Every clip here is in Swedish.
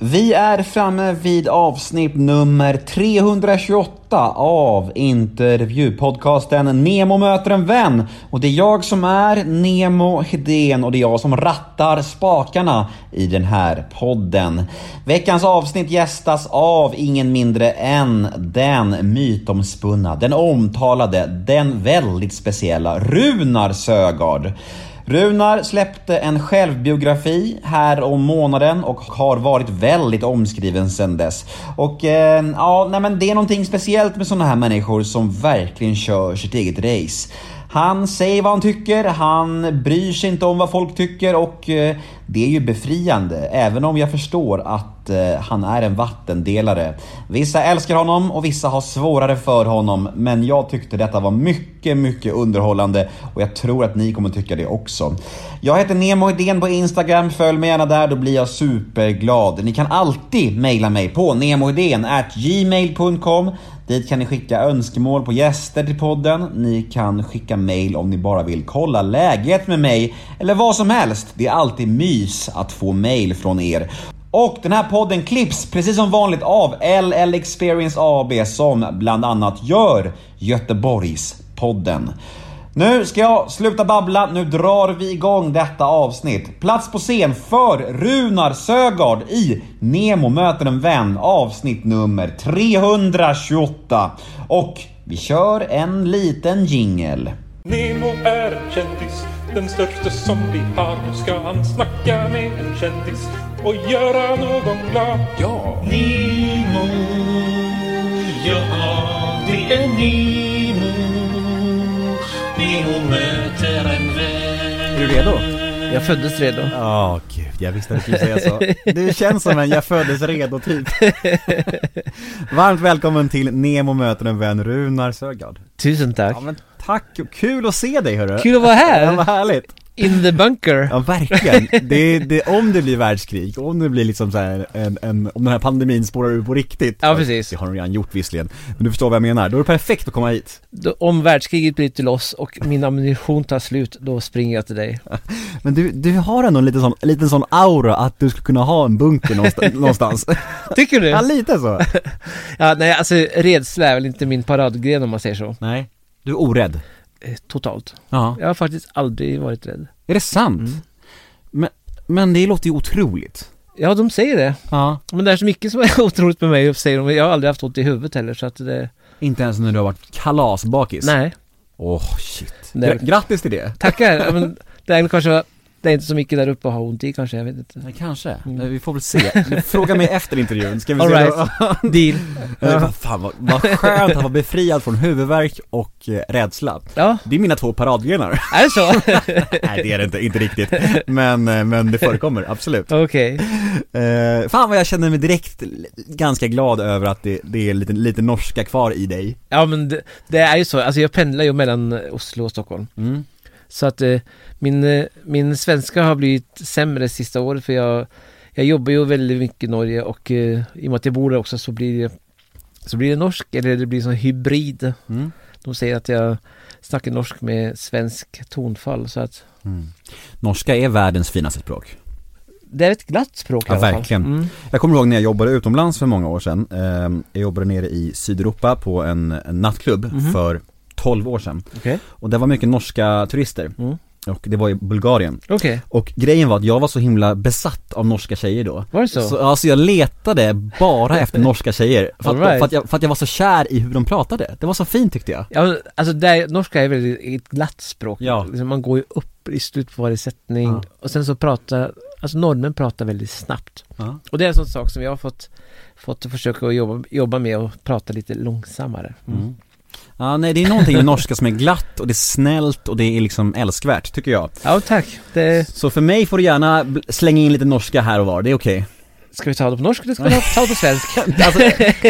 Vi är framme vid avsnitt nummer 328 av intervjupodcasten Nemo möter en vän. Och det är jag som är Nemo Hedén och det är jag som rattar spakarna i den här podden. Veckans avsnitt gästas av ingen mindre än den mytomspunna, den omtalade, den väldigt speciella Runar Sögaard. Runar släppte en självbiografi här om månaden och har varit väldigt omskriven sedan dess. Och eh, ja, nej men det är någonting speciellt med sådana här människor som verkligen kör sitt eget race. Han säger vad han tycker, han bryr sig inte om vad folk tycker och eh, det är ju befriande, även om jag förstår att eh, han är en vattendelare. Vissa älskar honom och vissa har svårare för honom, men jag tyckte detta var mycket, mycket underhållande och jag tror att ni kommer tycka det också. Jag heter Nemo Idén på Instagram, följ mig gärna där, då blir jag superglad. Ni kan alltid mejla mig på gmail.com Dit kan ni skicka önskemål på gäster till podden. Ni kan skicka mail om ni bara vill kolla läget med mig eller vad som helst. Det är alltid mys att få mail från er. Och den här podden klipps precis som vanligt av LL Experience AB som bland annat gör Göteborgspodden. Nu ska jag sluta babbla, nu drar vi igång detta avsnitt. Plats på scen för Runar Sögaard i Nemo möter en vän avsnitt nummer 328. Och vi kör en liten jingel. Nemo är en kändis, den största som vi har. Nu ska han snacka med en kändis och göra någon glad. Ja! Nemo, ja det är Nemo. Nemo möter en vän. Är du redo? Jag föddes redo. Ja, gud, jag visste att du skulle säga så. Du känns som en jag föddes redo typ. Varmt välkommen till Nemo möter en vän, Runar Sögaard. Tusen tack. Ja men tack, kul att se dig hörru. Kul att vara här. Ja, vad härligt. In the bunker. Ja verkligen. Det, det, om det blir världskrig, om det blir liksom så här en, en, om den här pandemin spårar ur på riktigt. Ja, precis. Det har de redan gjort visserligen. Men du förstår vad jag menar. Då är det perfekt att komma hit. Då, om världskriget bryter loss och min ammunition tar slut, då springer jag till dig. Men du, du har ändå en liten sån, en liten sån aura att du skulle kunna ha en bunker någonstans. någonstans. Tycker du? Ja, lite så. Ja, nej alltså rädsla är väl inte min paradgren om man säger så. Nej. Du är orädd. Eh, Totalt. Ja. Jag har faktiskt aldrig varit rädd. Är det sant? Mm. Men, men det låter ju otroligt. Ja, de säger det. Ja. Men det är så mycket som är otroligt med mig, säger de. Jag har aldrig haft ont i huvudet heller, så att det... Inte ens när du har varit kalasbakis? Nej. Åh shit. Nej. Gra- Grattis till det. Tackar. Men det är kanske... Är inte så mycket där uppe att ha ont i kanske, jag vet inte. Ja, kanske. Mm. Vi får väl se. Fråga mig efter intervjun, ska vi All se right. Deal. Ja. Vad fan, vad, vad skönt att vara befriad från huvudvärk och eh, rädsla. Ja, Det är mina två paradgrenar. är det så? Nej det är det inte, inte riktigt. Men, eh, men det förekommer, absolut. Okej. Eh, fan vad jag känner mig direkt ganska glad över att det, det är lite, lite norska kvar i dig. Ja men det, det är ju så, alltså jag pendlar ju mellan Oslo och Stockholm. Mm. Så att eh, min, eh, min svenska har blivit sämre sista året för jag, jag jobbar ju väldigt mycket i Norge och eh, i och med att jag bor där också så blir det så blir det norsk eller det blir sån hybrid. Mm. De säger att jag snackar norsk med svensk tonfall så att Mm. Norska är världens finaste språk. det är ett glatt språk i Ja, alla fall. verkligen. Mm. Jag kommer ihåg när jag jobbade utomlands för många år sedan. Eh, jag jobbade nere i Sydeuropa på en, en nattklubb Mhm. för 12 år sedan. Okej. Och det var mycket norska turister. Mm. Och det var i Bulgarien. Okej, Och grejen var att jag var så himla besatt av norska tjejer då. var det så? Så alltså jag letade bara efter norska tjejer för att, right. för, att jag, för att jag var så kär i hur de pratade. Det var så fint tyckte jag. Ja, alltså det, norska är väldigt ett glatt språk. Ja. Liksom, man går ju upp i slutet på varje sättning Ja. och sen så pratar, alltså norrmän pratar väldigt snabbt. Ja. Och det är en sån sak som jag har fått, fått försöka jobba, jobba med och prata lite långsammare. Mm. Ja, nej det är någonting med norska som är glatt och det är snällt och det är liksom älskvärt tycker jag. Ja, tack. Det, Så för mig får du gärna slänga in lite norska här och var, det är okej. Ska vi ta det på norska eller ska vi ta- det på svenska? Alltså,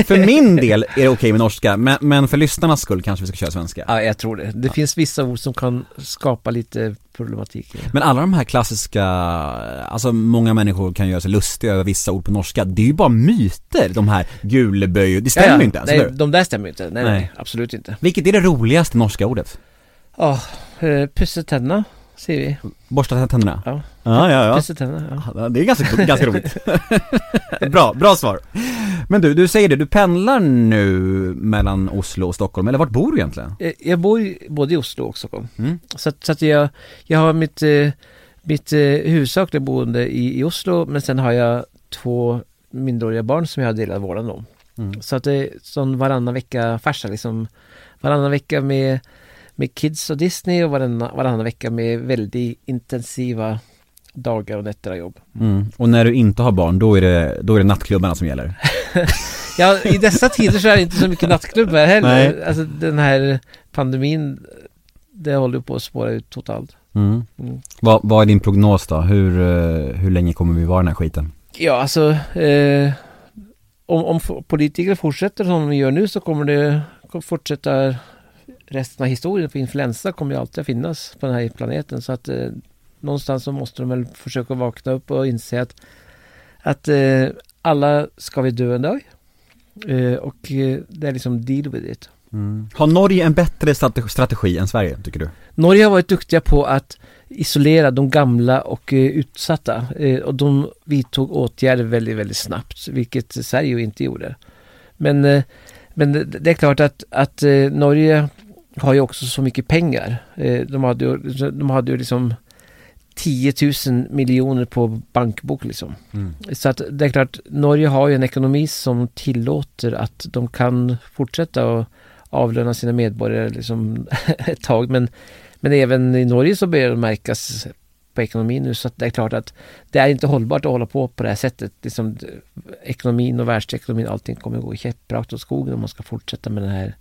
för min del är det okej med norska, men, men för lyssnarnas skull kanske vi ska köra svenska. Ja, jag tror det. Det finns vissa ord som kan skapa lite problematik. Men alla de här klassiska, alltså många människor kan göra sig lustiga över vissa ord på norska, det är ju bara myter, de här guleböj, det stämmer ju inte ens, nej, eller de där stämmer ju inte. Nej, nej, Nej. absolut inte. Vilket är det roligaste norska ordet? Ja, eh, pussa ser vi. Borsta tänderna? Ja. Ja, ja, ja. Tänderna, ja. Det är ganska, ganska roligt. bra, bra svar. Men du, du säger det, du pendlar nu mellan Oslo och Stockholm, eller vart bor du egentligen? Jag- Jag bor både i Oslo och Stockholm. Mm. Så, att, så att jag, jag har mitt, eh, mitt eh, huvudsakliga boende i, i Oslo men sen har jag två minderåriga barn som jag har delat vårdnad om. Mm. Så att det är sån varannan vecka farsa liksom. Varannan vecka med, med kids och Disney och varannan, varannan vecka med väldigt intensiva dagar och nätter av jobb. Mm. Och när du inte har barn, då är det, då är det nattklubbarna som gäller? Ja, i dessa tider så är det inte så mycket nattklubbar heller. Nej. Alltså den här pandemin, det håller på att spåra ut totalt. Mm. Mm. Vad, vad är din prognos då? Hur, eh, hur länge kommer vi vara i den här skiten? Ja, alltså eh, om, om politiker fortsätter som de gör nu så kommer det fortsätta resten av historien. För influensa kommer ju alltid att finnas på den här planeten. Så att eh, någonstans så måste de väl försöka vakna upp och inse att, att eh, alla ska vi dö en dag. Eh, och eh, det är liksom deal with it. Har Norge en bättre strate- strategi än Sverige, tycker du? Norge har varit duktiga på att isolera de gamla och eh, utsatta eh, och de vidtog åtgärder väldigt, väldigt snabbt, vilket Sverige inte gjorde. Men, eh, men det, det är klart att, att Norge har ju också så mycket pengar. Eh, de, hade ju, de hade ju liksom 10 000 miljoner på bankbok liksom. Så att det är klart, Norge har ju en ekonomi som tillåter att de kan fortsätta att avlöna sina medborgare liksom ett tag. Men, men även i Norge så börjar det märkas på ekonomin nu. Så att det är klart att det är inte hållbart att hålla på på det här sättet. Liksom, ekonomin och världsekonomin, allting kommer gå käpprakt åt skogen om man ska fortsätta med den här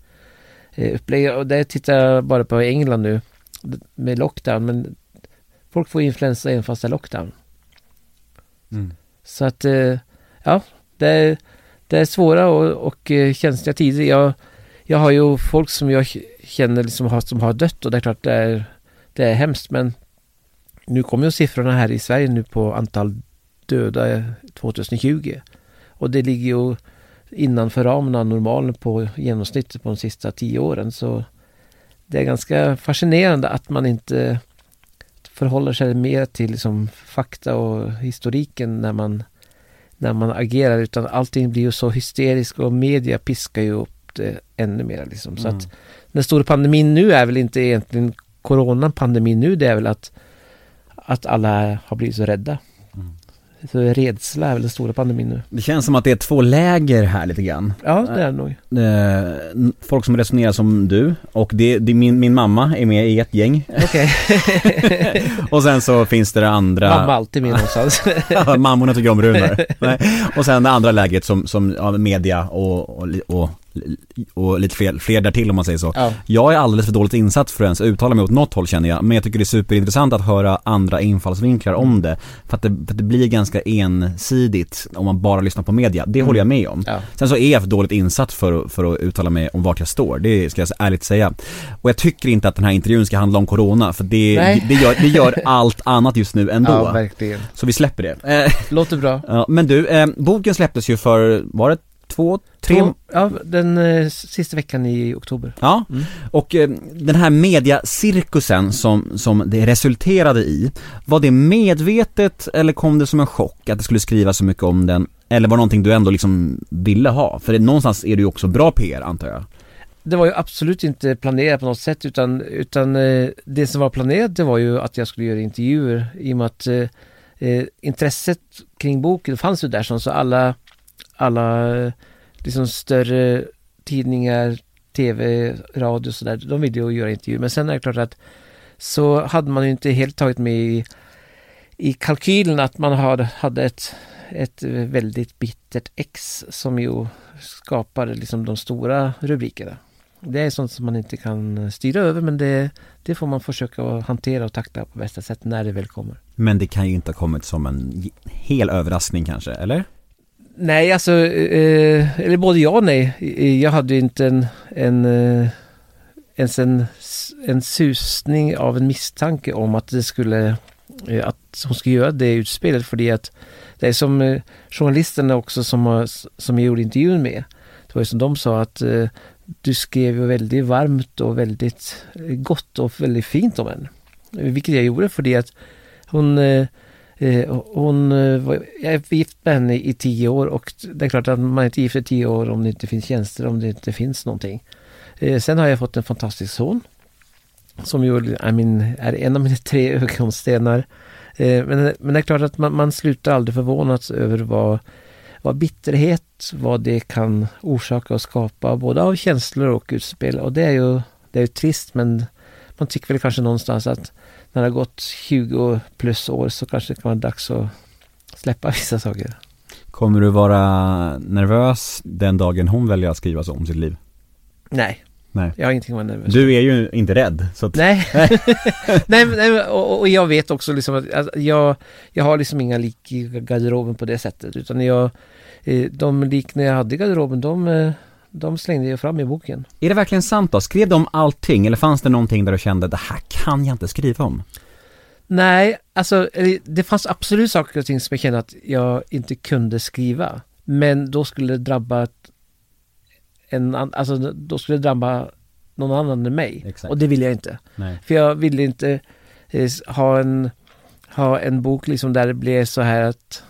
eh, upplägget. Och det tittar jag bara på England nu med lockdown. Men folk får influensa även fast det är lockdown. Mm. Så att, eh, ja, det är, det är svåra och, och eh, känsliga tider. Jag, jag har ju folk som jag känner liksom har, som har dött och det är klart det är, det är hemskt men nu kommer ju siffrorna här i Sverige nu på antal döda 2020 och det ligger ju innanför ramen av normalen på genomsnittet på de sista tio åren så det är ganska fascinerande att man inte förhåller sig mer till liksom fakta och historiken när man, när man agerar utan allting blir ju så hysteriskt och media piskar ju upp det ännu mer liksom. Så Mm. att den stora pandemin nu är väl inte egentligen coronapandemin nu, det är väl att, att alla har blivit så rädda. Så rädsla är väl den stora pandemin nu. Det känns som att det är två läger här lite grann. Ja, det är det nog. Eh, folk som resonerar som du och det, det, min, min mamma är med i ett gäng Okej. och sen så finns det det andra Mamma alltid med någonstans. Mammorna tycker om Runar. Och sen det andra läget som, som ja, media och, och, och, och lite fler, fler därtill om man säger så. ja. Jag är alldeles för dåligt insatt för att ens uttala mig åt något håll känner jag, men jag tycker det är superintressant att höra andra infallsvinklar om det. För att det, för att det blir ganska ensidigt om man bara lyssnar på media, det håller jag med om. Ja. Sen så är jag för dåligt insatt för, att- för att uttala mig om vart jag står, det ska jag ärligt säga. Och jag tycker inte att den här intervjun ska handla om corona, för det, det, gör, det gör allt annat just nu ändå. ja, verkligen. så vi släpper det. Eh, Låter bra. ja, men du, eh, boken släpptes ju för, var det två, tre? Två- Ja, den eh, sista veckan i oktober. Ja, Mm. och eh, den här mediacirkusen som, som det resulterade i, var det medvetet eller kom det som en chock att det skulle skrivas så mycket om den? Eller var det någonting du ändå liksom ville ha? För det, någonstans är det ju också bra PR antar jag. Det var ju absolut inte planerat på något sätt utan, utan eh, det som var planerat det var ju att jag skulle göra intervjuer i och med att eh, eh, intresset kring boken fanns ju där som så alla, alla liksom större tidningar, tv, radio och sådär, de ville ju göra intervjuer. Men sen är det klart att så hade man ju inte helt tagit med i, i kalkylen att man hade, hade ett, ett väldigt bittert ex som ju skapade liksom de stora rubrikerna. Det är sånt som man inte kan styra över men det, det får man försöka hantera och tackla på bästa sätt när det väl kommer. Men det kan ju inte ha kommit som en hel överraskning kanske, eller? Nej, alltså, eh, eller både ja och nej. Eh, jag hade ju inte en, en, eh, ens en, en susning av en misstanke om att det skulle, eh, att hon skulle göra det utspelet för att det är som eh, journalisterna också som, som jag gjorde intervjun med. Det var ju som de sa att eh, du skrev ju väldigt varmt och väldigt eh, gott och väldigt fint om henne. Vilket jag gjorde för det att hon eh, Eh, hon eh, var, jag är gift med henne i tio år och det är klart att man är inte gift i tio år om det inte finns tjänster, om det inte finns någonting. Eh, sen har jag fått en fantastisk son. Som ju är, min, är en av mina tre ögonstenar. Eh, men, men det är klart att man, man slutar aldrig förvånas över vad, vad bitterhet, vad det kan orsaka och skapa både av känslor och utspel. Och det är ju, det är ju trist men man tycker väl kanske någonstans att när det har gått 20 plus år så kanske det kan vara dags att släppa vissa saker. Kommer du vara nervös den dagen hon väljer att skriva så om sitt liv? Nej, Nej. jag har ingenting att vara nervös Du är ju inte rädd, så att, Nej, nej, nej och, och jag vet också liksom att att jag, jag har liksom inga lik i garderoben på det sättet utan jag, eh, de likna jag hade i garderoben de, eh, de slängde jag fram i boken. Är det verkligen sant då? Skrev de allting eller fanns det någonting där du kände det här kan jag inte skriva om? Nej, alltså eh, det fanns absolut saker och ting som jag kände att jag inte kunde skriva. Men då skulle det drabba en alltså då skulle det drabba någon annan än mig. Exakt. Och det vill jag inte. Nej. För jag ville inte eh, ha en, ha en bok liksom där det blev så här att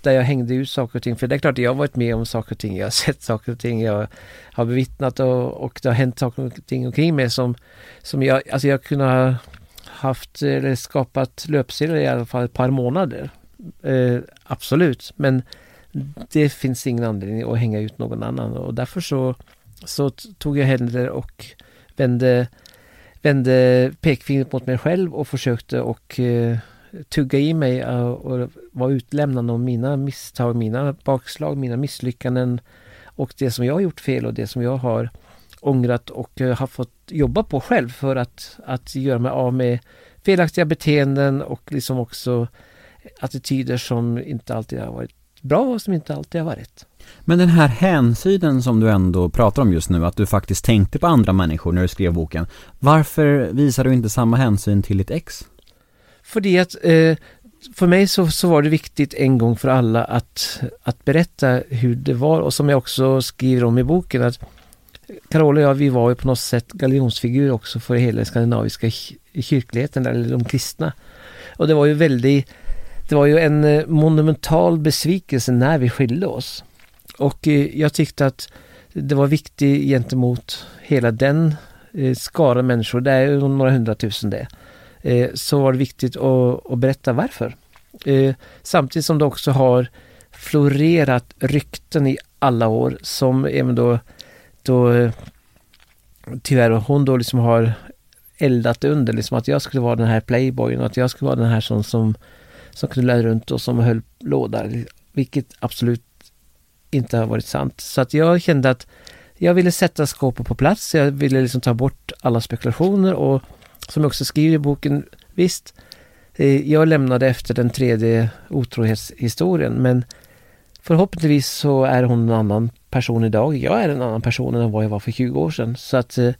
där jag hängde ut saker och ting. För det är klart jag har varit med om saker och ting. Jag har sett saker och ting. Jag har bevittnat och, och det har hänt saker och ting omkring mig som, som jag, alltså jag kunde ha haft eller skapat löpsedlar i alla fall ett par månader. Eh, absolut, men det finns ingen anledning att hänga ut någon annan och därför så, så tog jag händer och vände, vände pekfingret mot mig själv och försökte och eh, tugga i mig eh, och vara utlämnande om mina misstag, mina bakslag, mina misslyckanden och det som jag har gjort fel och det som jag har ångrat och eh, har fått jobba på själv för att, att göra mig av med felaktiga beteenden och liksom också attityder som inte alltid har varit bra och som inte alltid har varit. Men den här hänsynen som du ändå pratar om just nu, att du faktiskt tänkte på andra människor när du skrev boken. Varför visar du inte samma hänsyn till ditt ex? För att eh, för mig så, så var det viktigt en gång för alla att, att berätta hur det var och som jag också skriver om i boken att Carola och jag, vi var ju på något sätt galjonsfigurer också för hela den skandinaviska kyrkligheten eller de kristna. Och det var ju väldigt, det var ju en eh, monumental besvikelse när vi skilde oss. Och eh, jag tyckte att det var viktigt gentemot hela den eh, skara människor, det är ju några hundratusen det, Eh, så var det viktigt att, att berätta varför. Eh, samtidigt som det också har florerat rykten i alla år som även då, då tyvärr hon då liksom har eldat under, liksom att jag skulle vara den här playboyen och att jag skulle vara den här som, som, som knullade runt och som höll låda, vilket absolut inte har varit sant. Så att jag kände att jag ville sätta skåpet på plats, jag ville liksom ta bort alla spekulationer och som jag också skriver i boken, visst, eh, jag lämnade efter den tredje otrohetshistorien men förhoppningsvis så är hon en annan person idag. Jag är en annan person än vad jag var för 20 år sedan. Så att eh,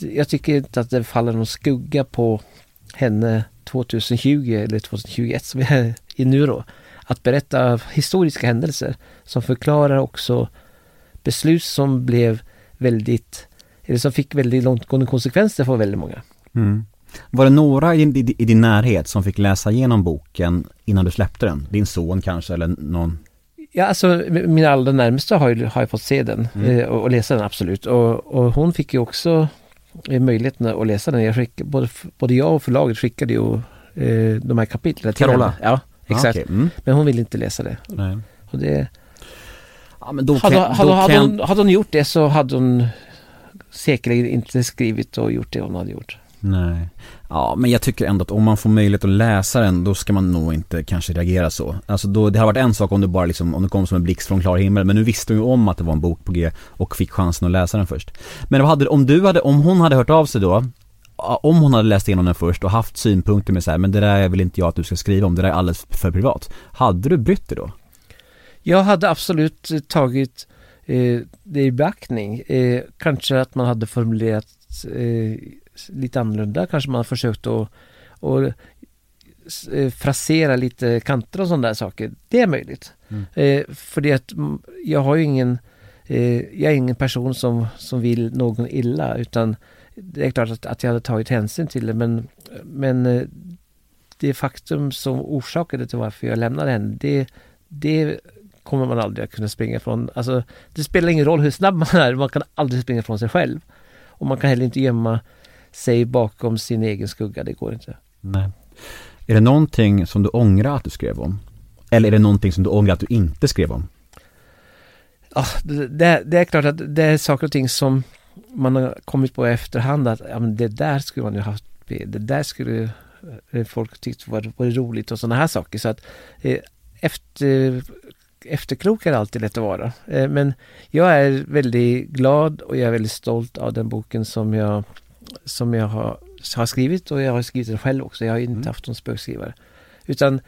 jag tycker inte att det faller någon skugga på henne 2020 eller 2021 som vi är i nu då. Att berätta historiska händelser som förklarar också beslut som blev väldigt, eller som fick väldigt långtgående konsekvenser för väldigt många. Mm. Var det några i, i, i din närhet som fick läsa igenom boken innan du släppte den? Din son kanske eller någon? Ja, alltså m- mina allra närmaste har ju, har ju fått se den Mm. eh, och, och läsa den absolut. Och, och hon fick ju också eh, möjligheten att läsa den. Jag skick, både, både jag och förlaget skickade ju eh, de här kapitlen till Carola? Ja, exakt. Ah, okej. mm. Men hon ville inte läsa det. Nej. Och det Ja, men då hade, kan, hade, då hade, kan, hon, hade hon gjort det så hade hon säkerligen inte skrivit och gjort det hon hade gjort. Nej. Ja, men jag tycker ändå att om man får möjlighet att läsa den, då ska man nog inte kanske reagera så. Alltså då, det har varit en sak om det bara liksom, om det kom som en blixt från klar himmel, men nu visste hon ju om att det var en bok på G och fick chansen att läsa den först. Men vad hade, om du hade, om hon hade hört av sig då, om hon hade läst igenom den först och haft synpunkter med så här, men det där vill inte jag att du ska skriva om, det där är alldeles för privat. Hade du brytt dig då? Jag hade absolut tagit eh, det i beaktning. Eh, kanske att man hade formulerat eh, lite annorlunda. Kanske man har försökt att och, eh, frasera lite kanter och sådana där saker. Det är möjligt. Mm. Eh, för det att jag har ju ingen eh, jag är ingen person som, som vill någon illa utan det är klart att, att jag hade tagit hänsyn till det men, men eh, det faktum som orsakade till varför jag lämnade henne, det, det kommer man aldrig att kunna springa ifrån. Alltså, det spelar ingen roll hur snabb man är, man kan aldrig springa ifrån sig själv. Och man kan heller inte gömma sig bakom sin egen skugga, det går inte. Nej. Är det någonting som du ångrar att du skrev om? Eller är det någonting som du ångrar att du inte skrev om? Ja, det, det, det är klart att det är saker och ting som man har kommit på i efterhand att ja, men det där skulle man ju haft det där skulle eh, folk tyckt var, var roligt och sådana här saker. Så att eh, efter, efterklok är alltid lätt att vara. Eh, men jag är väldigt glad och jag är väldigt stolt av den boken som jag, som jag har, har skrivit och jag har skrivit den själv också. Jag har inte Mm. haft någon spökskrivare. Utan,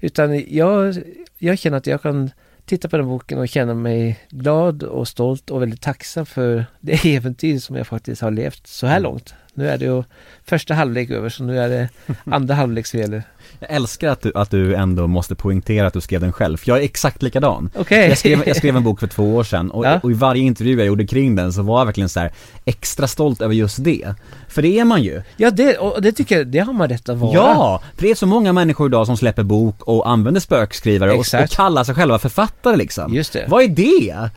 utan jag, jag känner att jag kan titta på den boken och känna mig glad och stolt och väldigt tacksam för det äventyr som jag faktiskt har levt så här långt. Nu är det ju första halvlek över så nu är det andra halvlek som gäller. Jag älskar att du, att du ändå måste poängtera att du skrev den själv, för jag är exakt likadan. Okej. Jag skrev, jag skrev en bok för två år sedan och, Ja. och i varje intervju jag gjorde kring den så var jag verkligen så här extra stolt över just det. För det är man ju. Ja, det, och det tycker jag, det har man rätt att vara. Ja! För det är så många människor idag som släpper bok och använder spökskrivare och, och kallar sig själva författare liksom. Just det. Vad är det?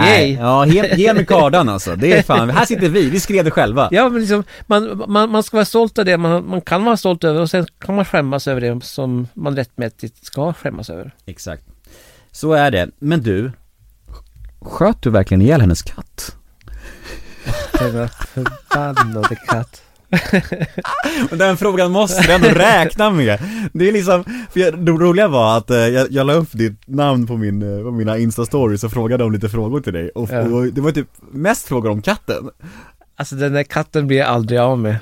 Nej, Yay. ja, ge, ge mig kardan alltså. Det är fan, här sitter vi, vi skrev det själva. Ja, men liksom, man, man, man ska vara stolt av det man, man kan vara stolt över och sen kan man skämmas över det som man rättmätigt ska skämmas över. Exakt. Så är det. Men du, sköt du verkligen ihjäl hennes katt? Denna förbannade katt. Och den frågan måste du ändå räkna med. Det är liksom, för jag, det roliga var att eh, jag, jag la upp ditt namn på, min, eh, på mina instastories och frågade om lite frågor till dig. Och, Ja. och det var typ mest frågor om katten. Alltså den där katten blir jag aldrig av med.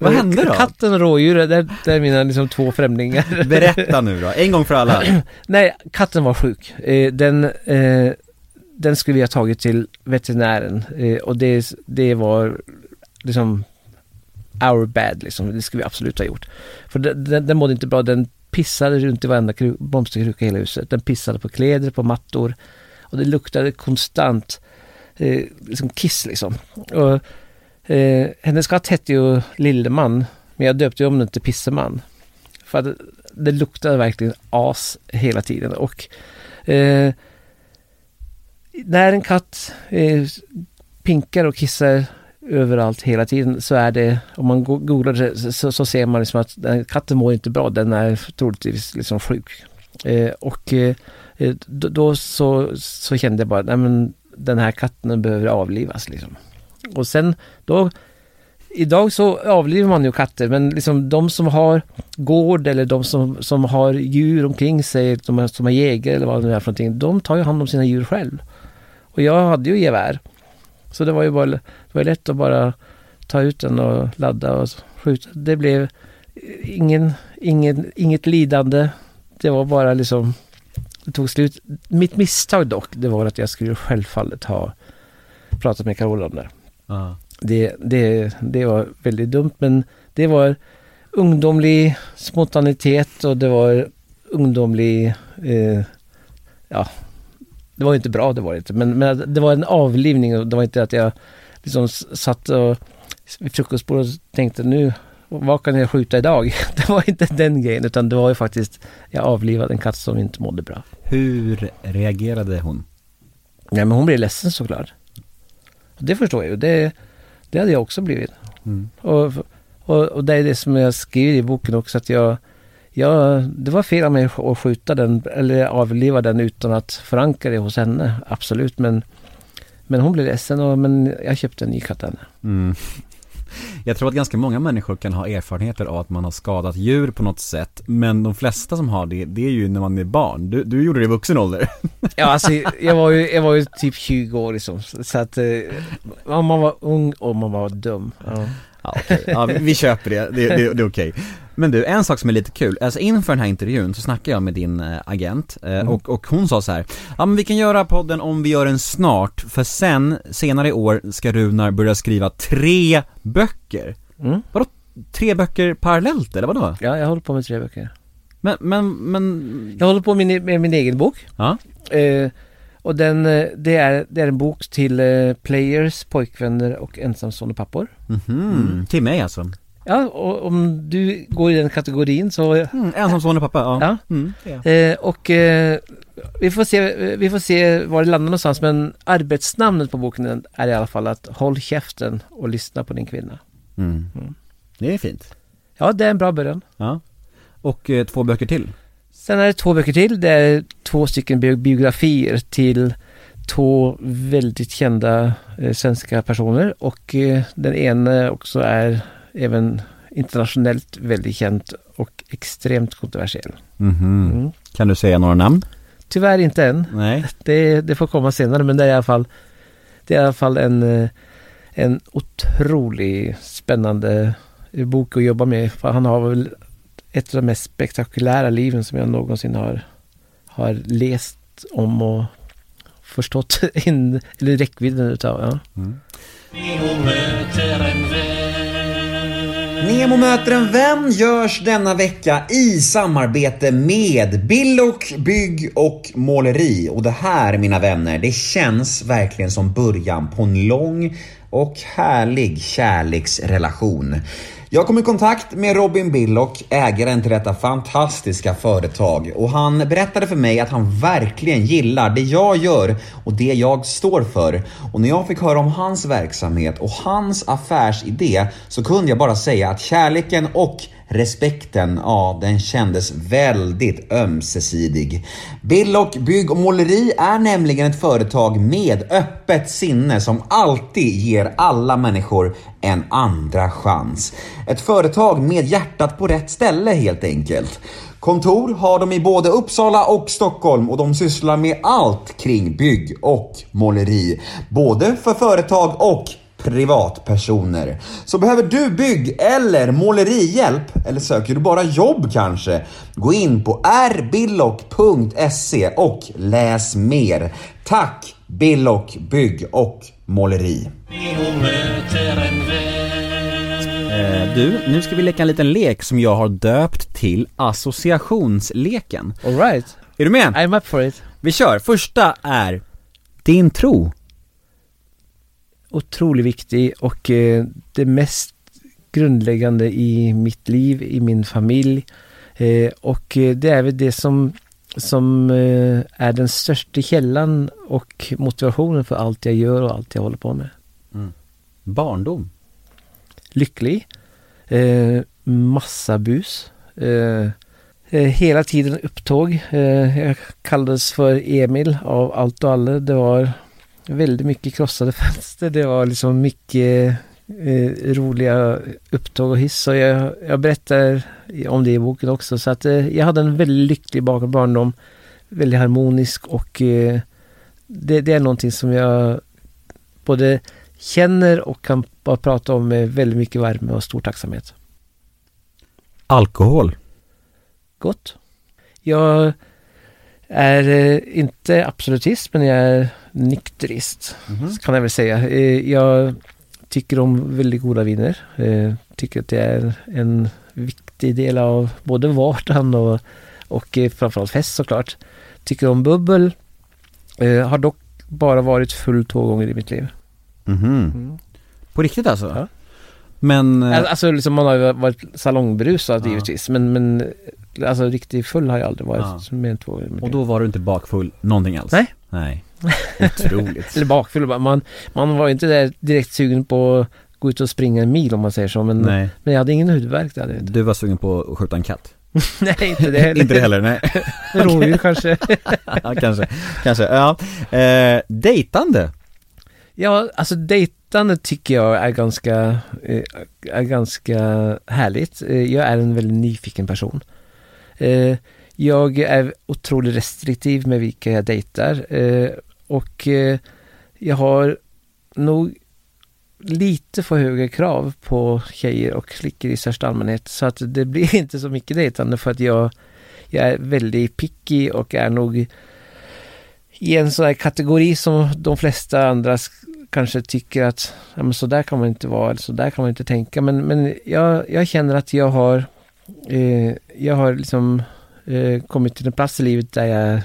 Vad hände då? Katten och rådjuret, det, det är mina liksom två främlingar. Berätta nu då, en gång för alla. Nej, katten var sjuk. Eh, den, den skulle vi ha tagit till veterinären och det, det var liksom our bad liksom. Det skulle vi absolut ha gjort. För den, den, den mådde inte bra. Den pissade runt i varenda blomsterkruka i hela huset. Den pissade på kläder, på mattor och det luktade konstant eh, liksom kiss liksom. Och, eh, hennes katt hette ju Lilleman men jag döpte ju om den till Pisseman. För att det luktade verkligen as hela tiden och eh, när en katt eh, pinkar och kissar överallt hela tiden så är det, om man googlar det så, så ser man liksom att den, katten mår inte bra, den är troligtvis liksom sjuk. Eh, och eh, då, då så, så kände jag bara, nej men den här katten behöver avlivas liksom. Och sen då Idag så avlivar man ju katter men liksom de som har gård eller de som, som har djur omkring sig, de som har jägare eller vad det nu är för någonting, de tar ju hand om sina djur själv. Och jag hade ju gevär. Så det var ju bara, det var lätt att bara ta ut den och ladda och skjuta. Det blev ingen, ingen, inget lidande. Det var bara liksom, det tog slut. Mitt misstag dock, det var att jag skulle självfallet ha pratat med Carola om det. Ja. Det, det, det var väldigt dumt men det var ungdomlig spontanitet och det var ungdomlig, eh, ja, det var inte bra det var det inte, men, men det var en avlivning och det var inte att jag liksom satt och vid frukostbordet och tänkte nu, vad kan jag skjuta idag? Det var inte den grejen utan det var ju faktiskt, jag avlivade en katt som inte mådde bra. Hur reagerade hon? Nej men hon blev ledsen såklart. Det förstår jag ju, det, det hade jag också blivit. Mm. Och, och, och det är det som jag skriver i boken också att jag, jag det var fel av mig att skjuta den eller avliva den utan att förankra det hos henne, absolut. Men, men hon blev ledsen och men jag köpte en ny henne. Mm. Jag tror att ganska många människor kan ha erfarenheter av att man har skadat djur på något sätt Men de flesta som har det, det är ju när man är barn. Du, du gjorde det i vuxen ålder Ja, alltså jag var ju, jag var ju typ 20 år liksom. Så att eh, man var ung och man var dum. Ja. Ja, okej. ja vi- köper det, det, det, det är okej Men du, en sak som är lite kul, alltså inför den här intervjun så snackade jag med din eh, agent eh, Mm. och, och hon sa så här, ja men vi kan göra podden om vi gör den snart, för sen, senare i år ska Runar börja skriva tre böcker Mm. Vadå, tre böcker parallellt eller vadå? ja, jag håller på med tre böcker. Men, men, men, Jag håller på med min, med min egen bok. ja, Eh, Och den, eh, det, är, det är en bok till players, pojkvänner och ensamstående pappor. Mhm, till mig alltså. Ja, och om du går i den kategorin så... Mm, ensamstående pappa, ja. Ja. Mm. Eh, och eh, vi, får se, vi får se var det landar någonstans men arbetsnamnet på boken är i alla fall att håll käften och lyssna på din kvinna. Mm. Mm. Det är fint. Ja, det är en bra början. Ja. Och eh, två böcker till. Sen är det två böcker till. Det är två stycken bi- biografier till två väldigt kända eh, svenska personer och eh, den ena också är även internationellt väldigt känd och extremt kontroversiell. Mhm. Mm. Kan du säga några namn? Tyvärr inte än. Nej. Det, det får komma senare men det är i alla fall Det är i alla fall en eh, En otroligt spännande bok att jobba med. För han har väl ett av de mest spektakulära liven som jag någonsin har Har läst om och förstått in, eller räckvidden utav. Ja. Nemo möter en vän. Nemo möter en vän görs denna vecka i samarbete med Billock Bygg och Måleri. Och det här mina vänner, det känns verkligen som början på en lång och härlig kärleksrelation. Jag kom i kontakt med Robin Billock, ägaren till detta fantastiska företag och han berättade för mig att han verkligen gillar det jag gör och det jag står för. Och när jag fick höra om hans verksamhet och hans affärsidé så kunde jag bara säga att kärleken och respekten, ja den kändes väldigt ömsesidig. Billock Bygg och Måleri är nämligen ett företag med öppet sinne som alltid ger alla människor en andra chans. Ett företag med hjärtat på rätt ställe helt enkelt. Kontor har de i både Uppsala och Stockholm och de sysslar med allt kring bygg och måleri. Både för företag och privatpersoner. Så behöver du bygg eller målerihjälp eller söker du bara jobb kanske? Gå in på rbillock.se och läs mer. Tack Billock Bygg och Måleri. Eh, du, nu ska vi leka en liten lek som jag har döpt till associationsleken. Alright, Är du med? I'm up for it. Vi kör. Första är din tro. Otroligt viktig och eh, det mest grundläggande i mitt liv, i min familj. Eh, och eh, det är väl det som, som eh, är den största källan och motivationen för allt jag gör och allt jag håller på med. Barndom. Lycklig. Massa bus. Hela tiden upptåg. Jag kallades för Emil av allt och alla. Det var väldigt mycket krossade fönster. Det var liksom mycket eh, roliga upptåg och hiss. Och jag, jag berättar om det i boken också. Så att eh, jag hade en väldigt lycklig bar- barndom. Väldigt harmonisk och eh, det, det är någonting som jag både känner och kan bara prata om med väldigt mycket värme och stor tacksamhet. Alkohol. Gott. Jag är eh, inte absolutist men jag är nykterist kan jag väl säga. Eh, jag tycker om väldigt goda viner. Eh, tycker att det är en viktig del av både vardagen och, och framförallt fest såklart. Tycker om bubbel. Har dock bara varit full två gånger i mitt liv. Mhm. På riktigt alltså? Ja. Men, eh, Al- Alltså liksom man har ju varit salongberusad Ja. givetvis men, men alltså riktigt full har jag aldrig varit Ja. mer än två och då var du inte bakfull någonting alls? Nej. Nej. Otroligt. Eller bakfull, man, man var ju inte där direkt sugen på att gå ut och springa en mil om man säger så men, Nej. men jag hade ingen huvudvärk där. Du var sugen på att skjuta en katt? Nej, inte det heller. inte det heller, nej. Rovdjur kanske. ja, kanske, kanske, ja. Eh, dejtande? Ja, alltså dejtande tycker jag är ganska, eh, är ganska härligt. Eh, jag är en väldigt nyfiken person. Eh, jag är otroligt restriktiv med vilka jag dejtar och jag har nog lite för höga krav på tjejer och flickor i största allmänhet så att det blir inte så mycket dejtande för att jag, jag är väldigt picky och är nog i en sån här kategori som de flesta andra kanske tycker att ja, men så där kan man inte vara, eller så där kan man inte tänka. Men, men jag, jag känner att jag har eh, jag har liksom eh, kommit till en plats i livet där jag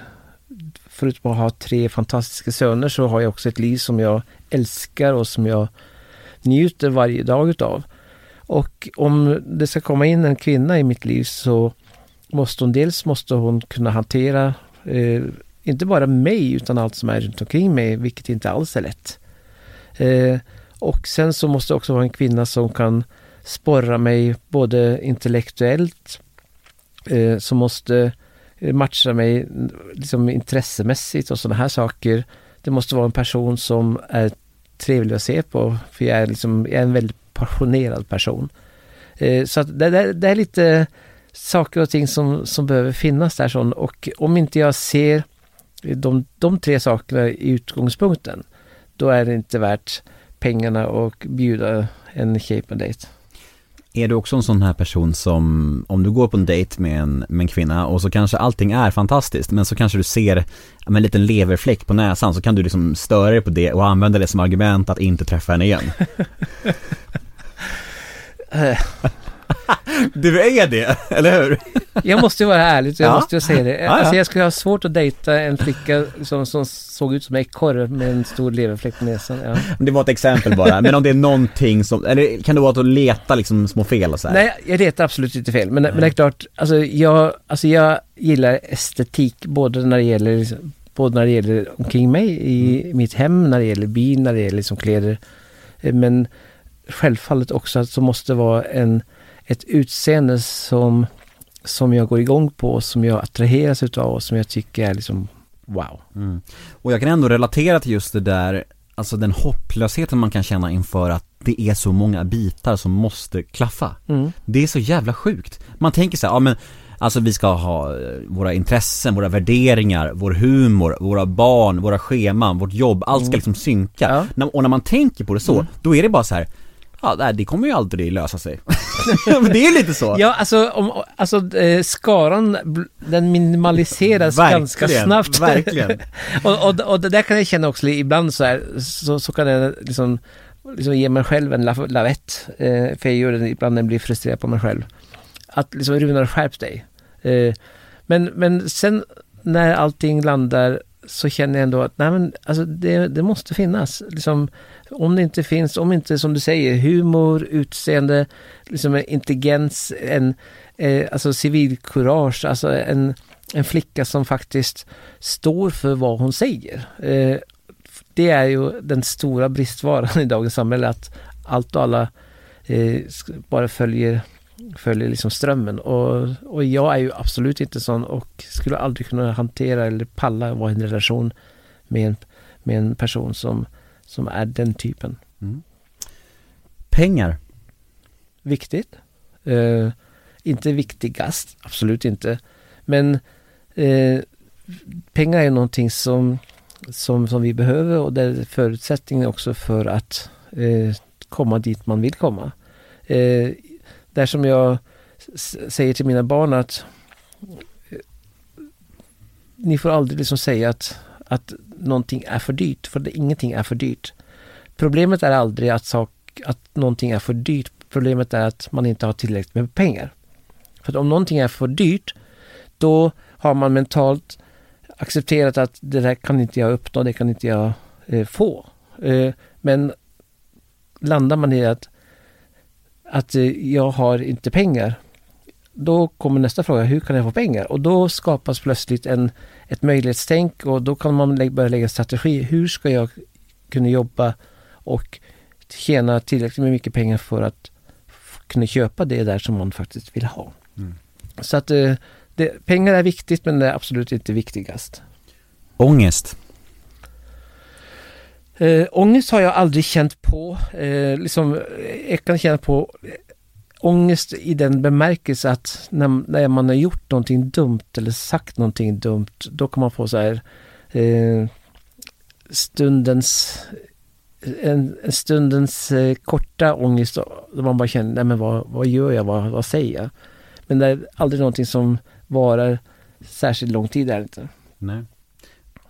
förutom att ha tre fantastiska söner så har jag också ett liv som jag älskar och som jag njuter varje dag utav. Och om det ska komma in en kvinna i mitt liv så måste hon dels måste hon kunna hantera eh, inte bara mig utan allt som är runt omkring mig, vilket inte alls är lätt. Eh, och sen så måste det också vara en kvinna som kan sporra mig både intellektuellt, eh, som måste eh, matcha mig liksom intressemässigt och sådana här saker. Det måste vara en person som är trevlig att se på, för jag är, liksom, jag är en väldigt passionerad person. Eh, så att det, det, det, är lite saker och ting som, som behöver finnas där sån och om inte jag ser de, de tre sakerna i utgångspunkten, då är det inte värt pengarna och bjuda en tjej på dejt. Är du också en sån här person som, om du går på en dejt med en, med en kvinna och så kanske allting är fantastiskt men så kanske du ser en liten leverfläck på näsan så kan du liksom störa dig på det och använda det som argument att inte träffa henne igen? du är det, eller hur? Jag måste ju vara ärlig, jag ja. måste ju säga det. Alltså jag skulle ha svårt att dejta en flicka som, som såg ut som en ekorre med en stor leverfläck på näsan. Ja. Det var ett exempel bara, men om det är någonting som, eller kan det vara att leta liksom små fel och så här? Nej, jag letar absolut inte fel, men, men det är klart, alltså jag, alltså jag gillar estetik både när det gäller både när det gäller omkring mig i mm. mitt hem, när det gäller bil, när det gäller liksom kläder. Men självfallet också att det måste vara en, ett utseende som, som jag går igång på, som jag attraheras utav och som jag tycker är liksom wow. Mm. Och jag kan ändå relatera till just det där, alltså den hopplösheten man kan känna inför att det är så många bitar som måste klaffa. Mm. Det är så jävla sjukt. Man tänker så här, ja men Alltså vi ska ha eh, våra intressen, våra värderingar, vår humor, våra barn, våra scheman, vårt jobb, allt ska mm. liksom synka. Ja. Och när man tänker på det så, mm. då är det bara så här Ja, det kommer ju aldrig lösa sig. Det är lite så. Ja, alltså, om, alltså eh, skaran, den minimaliseras verkligen, ganska snabbt. Verkligen. och, och, och det där kan jag känna också ibland så här, så, så kan jag liksom, liksom ge mig själv en lavett. Eh, för jag gör det ibland när jag blir frustrerad på mig själv. Att liksom, Runar skärp dig. Eh, men, men sen när allting landar så känner jag ändå att nej men, alltså det, det måste finnas. Liksom, om det inte finns, om inte som du säger, humor, utseende, liksom intelligens, en, eh, alltså civilkurage, alltså en, en flicka som faktiskt står för vad hon säger. Eh, det är ju den stora bristvaran i dagens samhälle, att allt och alla eh, bara följer följer liksom strömmen och, och jag är ju absolut inte sån och skulle aldrig kunna hantera eller palla vara i en relation med en, med en person som, som är den typen. Mm. Pengar? Viktigt. Uh, inte viktigast, absolut inte. Men uh, pengar är någonting som, som, som vi behöver och det är förutsättningen också för att uh, komma dit man vill komma. Där som jag säger till mina barn att eh, ni får aldrig liksom säga att, att någonting är för dyrt, för det, ingenting är för dyrt. Problemet är aldrig att, sak, att någonting är för dyrt. Problemet är att man inte har tillräckligt med pengar. För om någonting är för dyrt, då har man mentalt accepterat att det där kan inte jag uppnå, det kan inte jag eh, få. Eh, men landar man i att att eh, jag har inte pengar. Då kommer nästa fråga, hur kan jag få pengar? Och då skapas plötsligt en, ett möjlighetstänk och då kan man lä börja lägga strategi. Hur ska jag kunna jobba och tjäna tillräckligt med mycket pengar för att kunna köpa det där som man faktiskt vill ha. Mm. Så att eh, det, pengar är viktigt men det är absolut inte viktigast. Ångest? Eh, ångest har jag aldrig känt på. Eh, liksom, eh, jag kan känna på eh, ångest i den bemärkelse att när, när man har gjort någonting dumt eller sagt någonting dumt, då kan man få så här eh, stundens eh, en, en stundens eh, korta ångest då man bara känner, nej men vad, vad gör jag, vad, vad säger jag? Men det är aldrig någonting som varar särskilt lång tid, är det inte. Nej.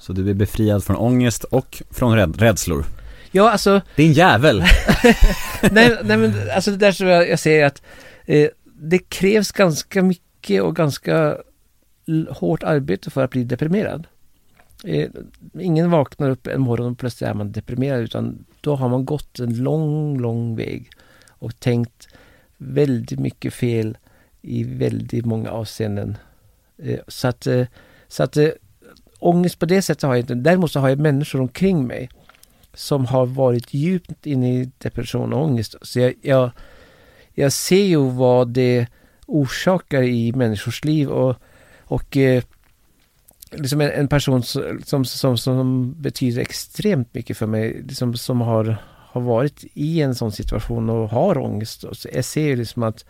Så du är befriad från ångest och från räd rädslor? Ja, alltså... Din jävel! nej, nej, men alltså det där som jag, jag säger att eh, det krävs ganska mycket och ganska hårt arbete för att bli deprimerad. eh, ingen vaknar upp en morgon och plötsligt är man deprimerad utan då har man gått en lång, lång väg och tänkt väldigt mycket fel i väldigt många avseenden. Eh, så att, eh, så att eh, ångest på det sättet har jag inte. Däremot så har jag människor omkring mig som har varit djupt inne i depression och ångest. Så jag, jag, jag ser ju vad det orsakar i människors liv och, och eh, liksom en, en person som, som, som, betyder extremt mycket för mig, liksom, som har, har varit i en sån situation och har ångest. Så jag ser ju liksom att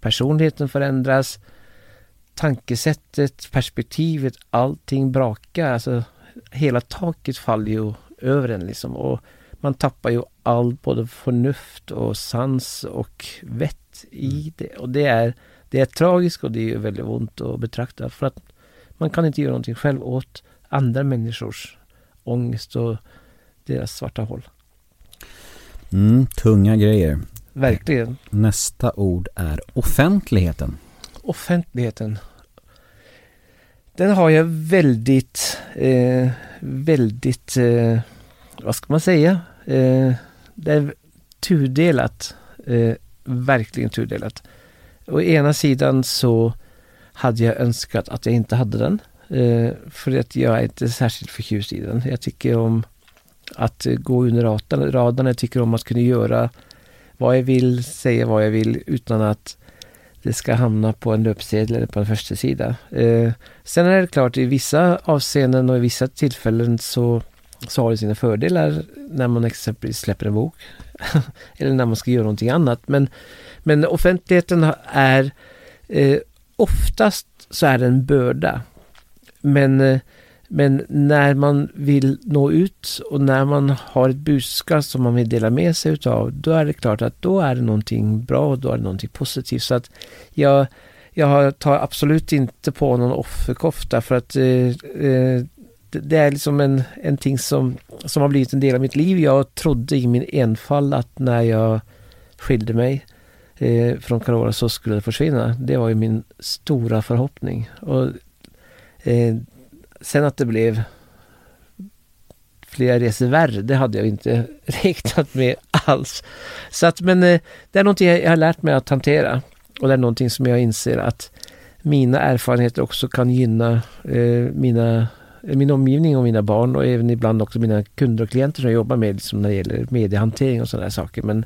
personligheten förändras, tankesättet, perspektivet, allting brakar. Alltså, hela taket faller ju över en liksom. Och man tappar ju allt, både förnuft och sans och vett i Mm. det. Och det är, det är tragiskt och det är väldigt ont att betrakta. För att man kan inte göra någonting själv åt andra människors ångest och deras svarta hål. Mm, tunga grejer. Verkligen. Nästa ord är offentligheten. Offentligheten. Den har jag väldigt, eh, väldigt, eh, vad ska man säga? Eh, det är tudelat. Eh, verkligen tudelat. Å ena sidan så hade jag önskat att jag inte hade den. Eh, för att jag är inte särskilt förtjust i den. Jag tycker om att gå under radarn. Jag tycker om att kunna göra vad jag vill, säga vad jag vill utan att det ska hamna på en löpsedel eller på en första sida. Eh, sen är det klart i vissa avseenden och i vissa tillfällen så, så har det sina fördelar när man exempelvis släpper en bok. eller när man ska göra någonting annat. Men, men offentligheten är eh, oftast så är det en börda. Men, eh, men när man vill nå ut och när man har ett budskap som man vill dela med sig utav, då är det klart att då är det någonting bra och då är det någonting positivt. Så att jag, jag tar absolut inte på någon offerkofta för att eh, eh, det, det är liksom en, en ting som, som har blivit en del av mitt liv. Jag trodde i min enfald att när jag skilde mig eh, från Carola så skulle det försvinna. Det var ju min stora förhoppning. Och, eh, sen att det blev flera resor värre, det hade jag inte räknat med alls. Så att, men eh, det är någonting jag har lärt mig att hantera. Och det är någonting som jag inser att mina erfarenheter också kan gynna eh, mina, min omgivning och mina barn och även ibland också mina kunder och klienter som jag jobbar med liksom när det gäller mediehantering och sådana saker. Men,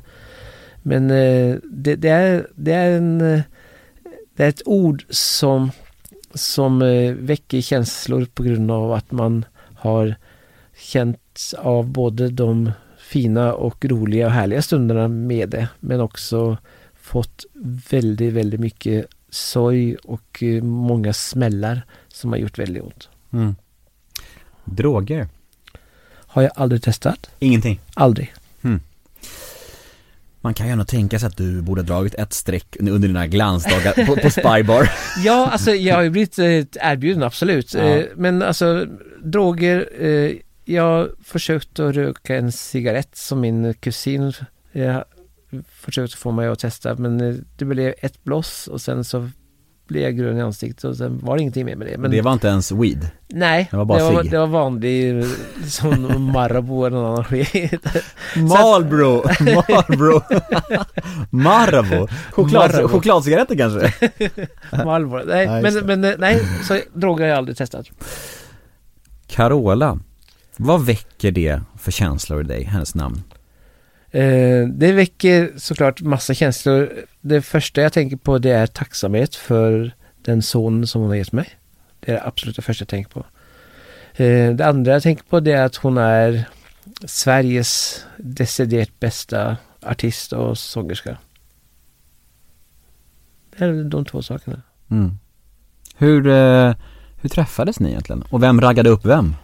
men eh, det, det, är, det, är en, eh, det är ett ord som, som eh, väcker känslor på grund av att man har känt av både de fina och roliga och härliga stunderna med det men också fått väldigt, väldigt mycket sorg och eh, många smällar som har gjort väldigt ont. Mm. Droger? Har jag aldrig testat? Ingenting. Aldrig. Man kan ju ändå tänka sig att du borde ha dragit ett streck under dina glansdagar på, på Spybar. Ja, alltså jag har ju blivit eh, erbjuden, absolut. Ja. Eh, Men alltså droger, eh, jag försökte att röka en cigarett som min kusin försökte få mig att testa men det blev ett bloss och sen så blev jag grön i ansiktet och sen var det ingenting mer med det. Men det var inte ens weed. nej, det var bara det, var, det var vanlig eh, som Marabou eller någon annan skit. Marlboro, Marlboro, Marabou, Choklad, Marabou. chokladcigaretter kanske? Marlboro. Nej, just men, men eh, nej, så droger har jag aldrig testat. Carola, vad väcker det för känslor i dig, hennes namn? Eh, det väcker såklart massa känslor. Det första jag tänker på det är tacksamhet för den son som hon har gett mig. Det är det absolut första jag tänker på. Eh, det andra jag tänker på det är att hon är Sveriges deciderat bästa artist och sångerska. Det är de två sakerna. Mm. Hur, eh, hur träffades ni egentligen? Och vem raggade upp vem?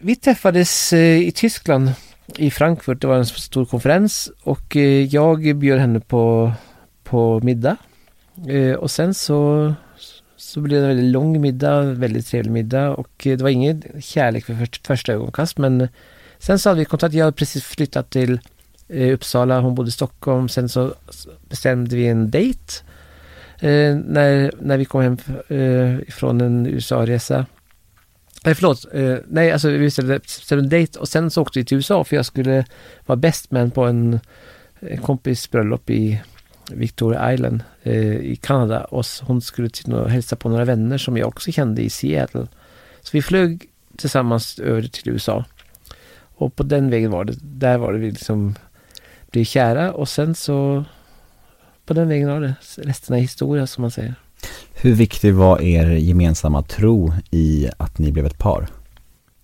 Vi träffades i Tyskland, i Frankfurt. Det var en stor konferens och eh, jag bjöd henne på, på middag. Eh, och sen så, så blev det en väldigt lång middag, väldigt trevlig middag och eh, det var ingen kärlek för första ögonkast men sen så hade vi kontakt. Jag hade precis flyttat till Uppsala, hon bodde i Stockholm. Sen så bestämde vi en dejt eh, när, när vi kom hem eh, ifrån en USA-resa. Nej, förlåt. Eh, nej, alltså vi ställde, ställde en dejt och sen så åkte vi till USA för jag skulle vara best man på en, en kompis bröllop i Victoria Island eh, i Kanada och hon skulle till och hälsa på några vänner som jag också kände i Seattle. Så vi flög tillsammans över till USA. Och på den vägen var det, där var det vi liksom blev kära och sen så på den vägen var det resten är historia som man säger. Hur viktig var er gemensamma tro i att ni blev ett par?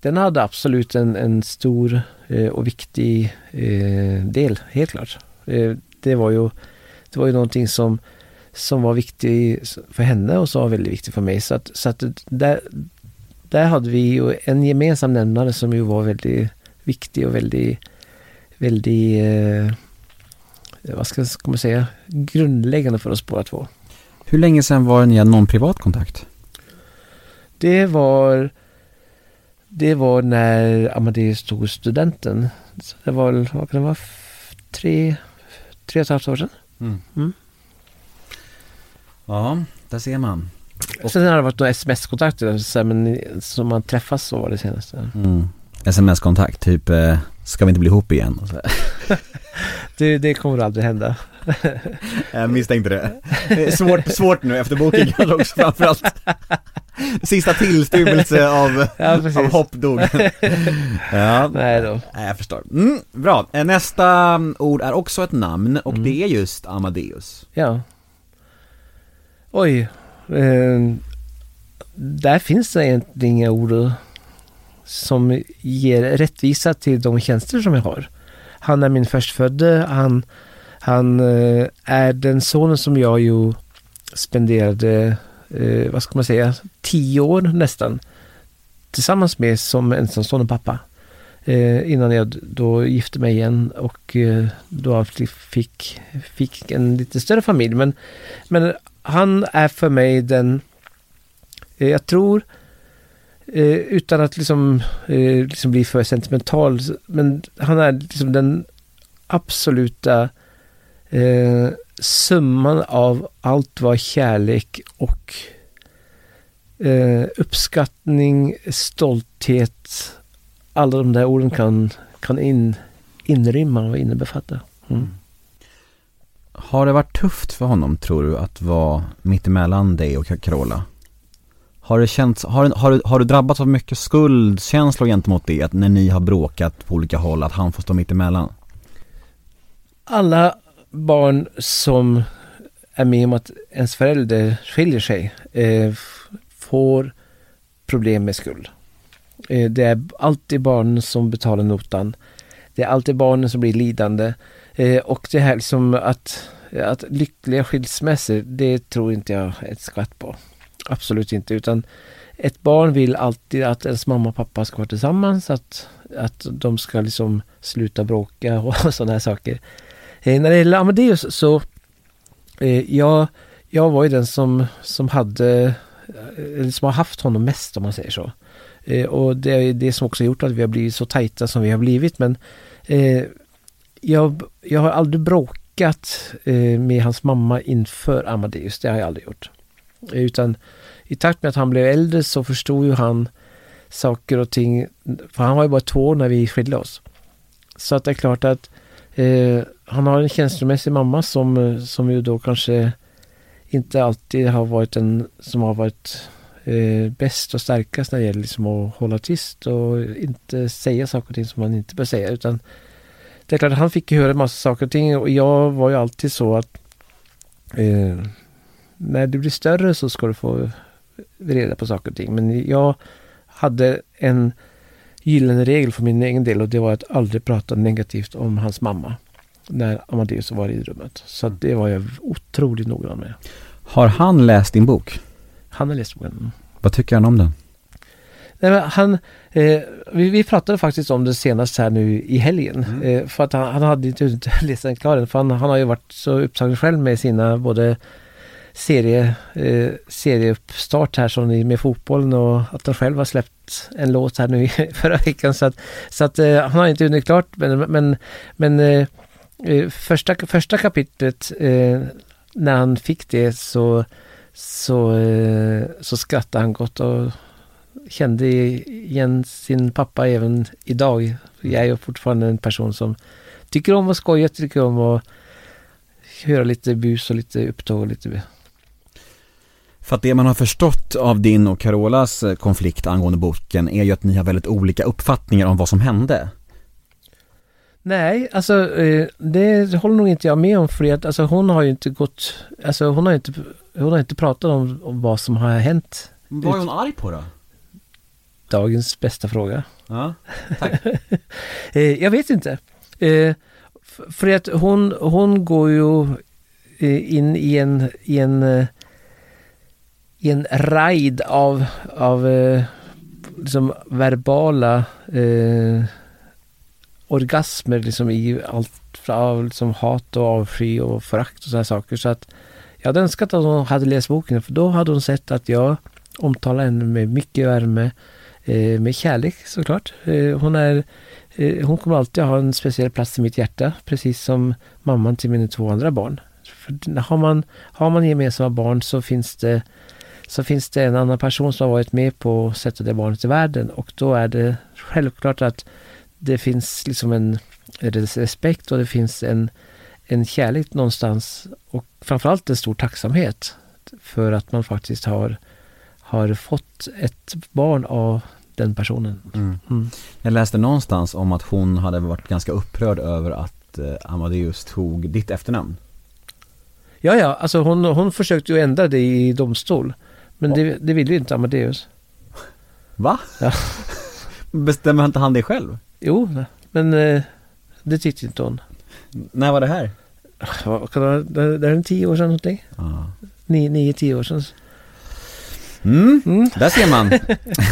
Den hade absolut en, en stor eh, och viktig eh, del, helt klart. Eh, det, var ju, det var ju någonting som, som var viktigt för henne och som var väldigt viktigt för mig. Så att, så att där, där hade vi ju en gemensam nämnare som ju var väldigt viktig och väldigt, väldigt, eh, vad ska ska man säga, grundläggande för oss båda två. Hur länge sedan var det ni hade någon privat kontakt? Det var Det var när Amadeus tog studenten. Så det var, vad kan det vara, tre, tre och ett halvt år sedan. Mm. Ja, där ser man. Sen har det varit några sms-kontakter, men som man träffas så var det senaste. Mm. Sms-kontakt, typ eh, ska vi inte bli ihop igen? Så. Det, kommer aldrig hända. Jag misstänkte det. det är svårt, svårt nu efter boken kanske också framförallt. Sista tillstymmelse av, Ja, precis. av hopp dog. ja, Nej då. jag förstår. Mm, bra, Eh, nästa ord är också ett namn och det är just Amadeus. Ja. Oj. Eh, där finns det egentligen inga ord som ger rättvisa till de tjänster som jag har. Han är min förstfödde. Han, han eh, är den sonen som jag ju spenderade, eh, vad ska man säga, tio år nästan tillsammans med som ensamstående pappa. Eh, innan jag då gifte mig igen och eh, då fick, fick en lite större familj. Men, men han är för mig den, eh, jag tror, eh, utan att liksom, eh, liksom bli för sentimental, men han är liksom den absoluta eh, summan av allt vad kärlek och eh, uppskattning, stolthet, alla de där orden kan, kan in, inrymma och innebefatta. Mm. mm. Har det varit tufft för honom tror du att vara mittemellan dig och Carola? Har det känts, har, har, du- har du drabbats av mycket skuldkänslor gentemot det, att när ni har bråkat på olika håll, att han får stå mittemellan? Alla barn som är med om att ens förälder skiljer sig eh, får problem med skuld. Eh, det är alltid barnen som betalar notan. Det är alltid barnen som blir lidande. Eh, och det här liksom att, att lyckliga skilsmässor, det tror inte jag ett skvatt på. Absolut inte, utan ett barn vill alltid att ens mamma och pappa ska vara tillsammans, att, att de ska liksom sluta bråka och sådana här saker. Eh, när det gäller Amadeus så, eh, jag, jag var ju den som, som hade, eh, eller som har haft honom mest om man säger så. Eh, och det är det som också har gjort att vi har blivit så tajta som vi har blivit. Men eh, jag, jag har aldrig bråkat eh, med hans mamma inför Amadeus. Det har jag aldrig gjort. Utan i takt med att han blev äldre så förstod ju han saker och ting. För han var ju bara två år när vi skilde oss. Så att det är klart att eh, han har en känslomässig mamma som, som ju då kanske inte alltid har varit den som har varit eh, bäst och starkast när det gäller liksom att hålla tyst och inte säga saker och ting som man inte bör säga. Utan det är klart han fick ju höra en massa saker och ting och jag var ju alltid så att eh, när du blir större så ska du få reda på saker och ting. Men jag hade en gyllene regel för min egen del och det var att aldrig prata negativt om hans mamma när Amadeus var i rummet. Så det var jag otroligt noggrann med. Har han läst din bok? Han har läst boken. Vad tycker han om den? Nej, men han, eh, vi, vi pratade faktiskt om det senast här nu i helgen. Eh, för att han, han hade inte inte läst den klar än, För han, han har ju varit så upptagen själv med sina både serie, eh, serieuppstart här som i- med fotbollen och att han själv har släppt en låt här nu i förra veckan. Så att, så att eh, han har inte hunnit klart men, men, men eh, eh, första, första kapitlet eh, när han fick det så, så, eh, så skrattade han gott och kände igen sin pappa även idag. Jag är ju fortfarande en person som tycker om att skoja, tycker om att höra lite bus och lite upptåg och lite... För att det man har förstått av din och Carolas eh, konflikt angående boken är ju att ni har väldigt olika uppfattningar om vad som hände. Nej, alltså eh, det håller nog inte jag med om för att alltså, hon har ju inte gått, alltså hon har inte, hon har inte pratat om, om vad som har hänt. Vad är hon arg på då? Dagens bästa fråga. Ja, tack. Eh, jag vet inte. För att hon, hon går ju in i en, i en, i en raid av, av eh, liksom verbala eh, orgasmer liksom i allt av liksom hat och avsky och förakt och sådana saker. Så att jag hade önskat att hon hade läst boken för då hade hon sett att jag omtalar henne med mycket värme, eh, med kärlek såklart. Eh, hon är eh, hon kommer alltid ha en speciell plats i mitt hjärta, precis som mamman till mina två andra barn. För har, man, har man gemensamma barn så finns det så finns det en annan person som har varit med på att sätta det barnet i världen och då är det självklart att det finns liksom en respekt och det finns en, en kärlek någonstans och framförallt en stor tacksamhet för att man faktiskt har, har fått ett barn av den personen. Mm. Mm. Jag läste någonstans om att hon hade varit ganska upprörd över att eh, Amadeus tog ditt efternamn. Ja, ja, alltså hon, hon försökte ju ändra det i domstol. Men det, det ville ju inte Amadeus. Va? Ja. Bestämmer inte han det själv? Jo, men eh, det tyckte inte hon. När var det här? Vad kan det vara? Det det är en tio år sedan någonting. Ja. Nio, nio tio år sedan. Mm, Mm. där ser man.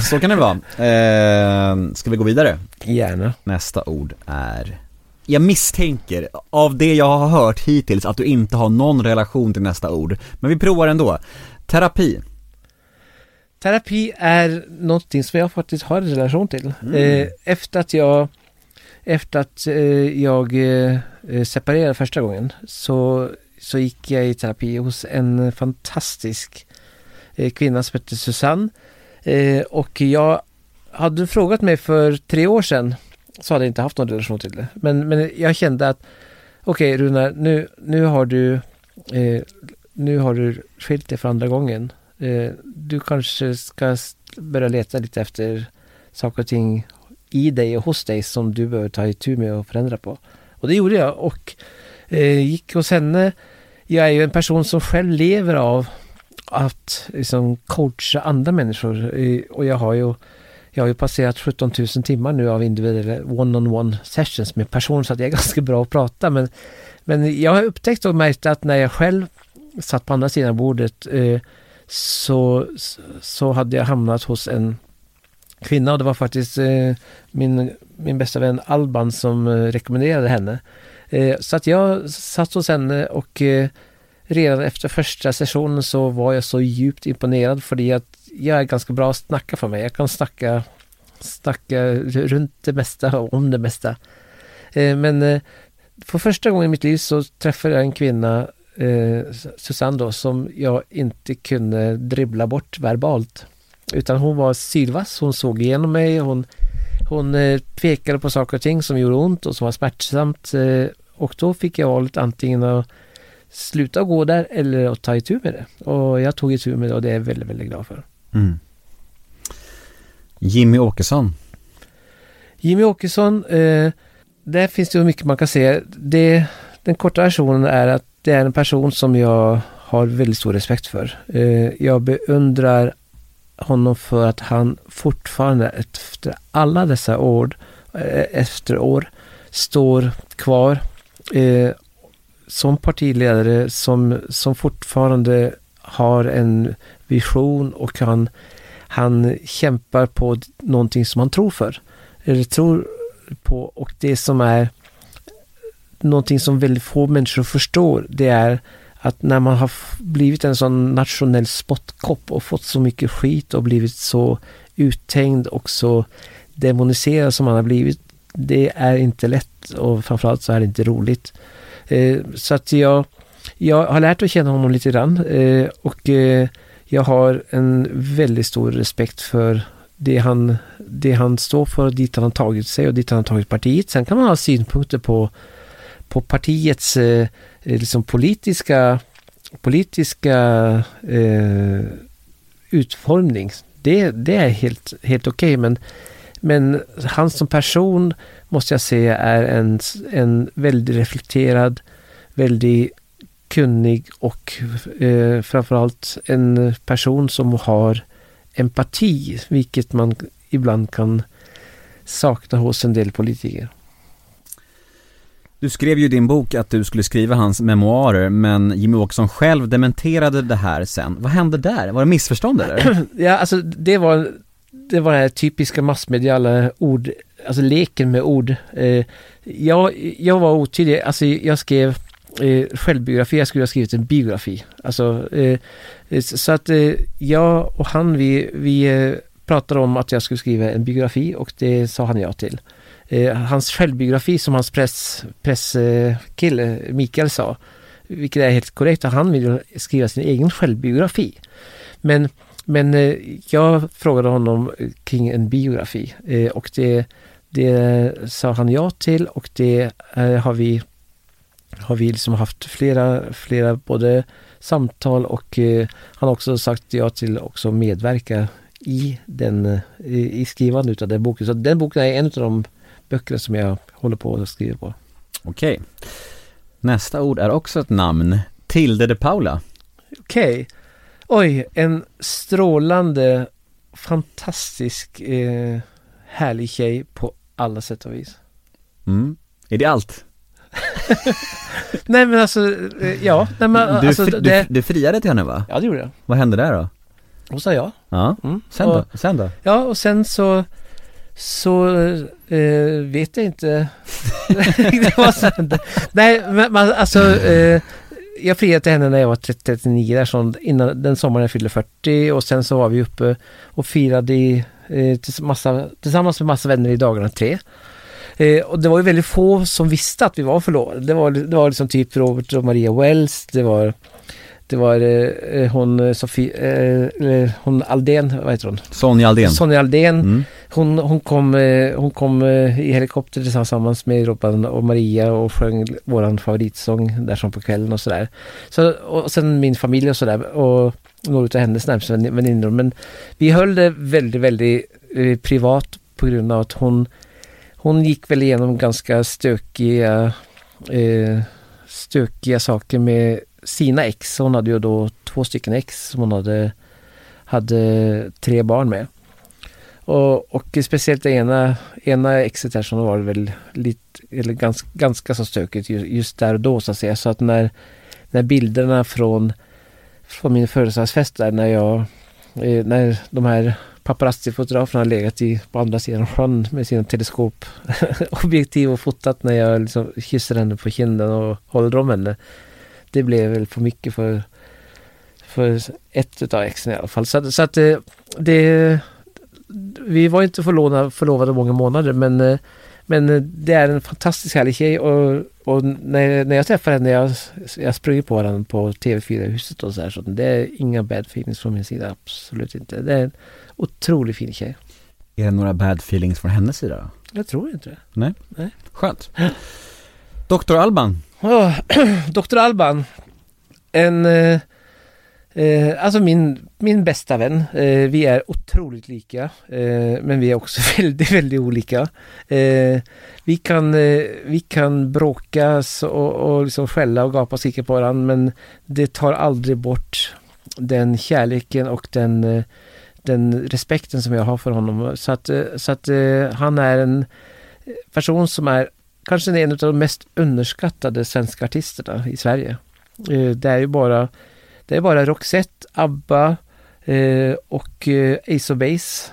Så kan det vara. Eh, ska vi gå vidare? Gärna. Nästa ord är jag misstänker, av det jag har hört hittills, att du inte har någon relation till nästa ord. Men vi provar ändå. Terapi. Terapi är någonting som jag faktiskt har en relation till. Mm. Eh, efter att jag efter att eh, jag eh, separerade första gången så, så gick jag i terapi hos en fantastisk kvinna som hette Susanne. Och jag hade du frågat mig för tre år sedan så hade jag inte haft någon relation till det. Men, men jag kände att okej Runar, nu, nu har du eh, nu har du skilt dig för andra gången. Eh, du kanske ska börja leta lite efter saker och ting i dig och hos dig som du behöver ta itu med och förändra på. Och det gjorde jag och eh, gick hos henne. Jag är ju en person som själv lever av att liksom coacha andra människor och jag har ju jag har ju passerat 17 000 timmar nu av individuella one-on-one sessions med personer så att jag är ganska bra att prata men, men jag har upptäckt och märkt att när jag själv satt på andra sidan bordet eh, så, så hade jag hamnat hos en kvinna och det var faktiskt eh, min, min bästa vän Alban som eh, rekommenderade henne. Eh, så att jag satt hos henne och eh, redan efter första sessionen så var jag så djupt imponerad för att jag är ganska bra att snacka för mig. Jag kan snacka, snacka runt det mesta och om det mesta. Eh, men eh, för första gången i mitt liv så träffade jag en kvinna, eh, Susanne då, som jag inte kunde dribbla bort verbalt. Utan hon var sylvass, hon såg igenom mig, hon, hon eh, pekade på saker och ting som gjorde ont och som var smärtsamt. Eh, och då fick jag valet antingen att sluta gå där eller att ta itu med det. Och jag tog itu med det och det är jag väldigt, väldigt glad för. Mm. Jimmy Åkesson. Jimmy Åkesson, eh, där finns det ju mycket man kan säga. Det, den korta versionen är att det är en person som jag har väldigt stor respekt för. Eh, jag beundrar honom för att han fortfarande efter alla dessa år, eh, efter år, står kvar eh, som partiledare som, som fortfarande har en vision och han, han kämpar på någonting som han tror för. Eller tror på och det som är någonting som väldigt få människor förstår det är att när man har blivit en sån nationell spottkopp och fått så mycket skit och blivit så uthängd och så demoniserad som man har blivit det är inte lätt och framförallt så är det inte roligt. Eh, så att jag, jag har lärt att känna honom lite grann eh, och eh, jag har en väldigt stor respekt för det, han, det han står för, dit han har tagit sig och dit han har tagit partiet. Sen kan man ha synpunkter på, på partiets eh, liksom politiska, politiska eh, utformning. Det, det är helt, helt okej men, men han som person måste jag säga är en, en väldigt reflekterad, väldigt kunnig och eh, framförallt en person som har empati, vilket man ibland kan sakna hos en del politiker. Du skrev ju i din bok att du skulle skriva hans memoarer, men Jimmy Åkesson själv dementerade det här sen. Vad hände där? Var det missförstånd eller? Ja, alltså det var det var den här typiska massmediala ord, alltså leken med ord. Eh, jag, jag var otydlig, alltså jag skrev eh, självbiografi, jag skulle ha skrivit en biografi. Alltså, eh, så att eh, jag och han, vi, vi eh, pratade om att jag skulle skriva en biografi och det sa han ja till. Eh, hans självbiografi som hans press, presskille eh, Mikael sa, vilket är helt korrekt, att han vill skriva sin egen självbiografi. Men, men eh, jag frågade honom kring en biografi eh, och det, det sa han ja till och det eh, har vi har vi liksom haft flera, flera både samtal och eh, han har också sagt ja till också medverka i den, i, i skrivandet av den boken. Så den boken är en av de böcker som jag håller på att skriva på. Okej. Nästa ord är också ett namn. Tilde de Paula. Okej. Oj, en strålande, fantastisk, eh, härlig tjej på alla sätt och vis. Mm. Är det allt? Nej men alltså, eh, ja. Nej, men, Du, alltså, fri- det, du, du friade till henne va? ja det gjorde jag. Vad hände där då? Hon sa ja. Ja, Mm. sen Och- då? Sen då? Ja, och sen så så eh, vet jag inte. Nej, men man, alltså eh, jag friade till henne när jag var 30, 39 där, så innan den sommaren jag fyllde 40 och sen så var vi uppe och firade i, eh, tills massa, tillsammans med massa vänner i dagarna tre. Eh, och det var ju väldigt få som visste att vi var förlovade. Det var, det var liksom typ Robert och Maria Wells, det var det var eh, hon eh, Sofie, eh, eller hon Aldén, vad heter hon? Sonja Aldén. Sonja Aldén. Mm. Hon, hon kom, eh, hon kom eh, i helikopter tillsammans med Robban och Maria och sjöng våran favoritsång där som på kvällen och sådär. Så, och sen min familj och sådär och några av hennes närmsta vän- väninnor. Men vi höll det väldigt, väldigt eh, privat på grund av att hon, hon gick väl igenom ganska stökiga, eh, stökiga saker med sina ex. Hon hade ju då två stycken ex som hon hade, hade tre barn med. Och, och speciellt det ena, ena exet här som var väl lite, eller ganska, ganska så stökigt just, just där och då så att säga. Så att när, när bilderna från, från min födelsedagsfest där när jag, eh, när de här paparazzi-fotograferna har legat i, på andra sidan sjön med sina teleskopobjektiv och fotat när jag liksom kysser henne på kinden och håller om henne. Det blev väl för mycket för, för ett utav exen i alla fall. Så, så att det, det vi var inte förlovade, förlovade många månader men, eh, men eh, det är en fantastiskt härlig tjej och, och när, när jag träffar henne, jag, jag sprang på henne på TV4-huset och så här, så det är inga bad feelings från min sida, absolut inte. Det är en otroligt fin tjej. Är det några bad feelings från hennes sida då? Jag tror inte det. Nej? Nej. Skönt. Dr. Alban. Oh, Dr. Alban. En, eh, eh, alltså min, min bästa vän. Eh, vi är otroligt lika, eh, men vi är också väldigt, väldigt olika. Eh, vi, kan, eh, vi kan bråka och, och liksom skälla och gapa och skrika på varandra, men det tar aldrig bort den kärleken och den, eh, den respekten som jag har för honom. Så att, eh, så att eh, han är en person som är kanske en av de mest underskattade svenska artisterna i Sverige. Eh, Det är ju bara, det är bara Roxette, ABBA eh, och eh, Ace of Base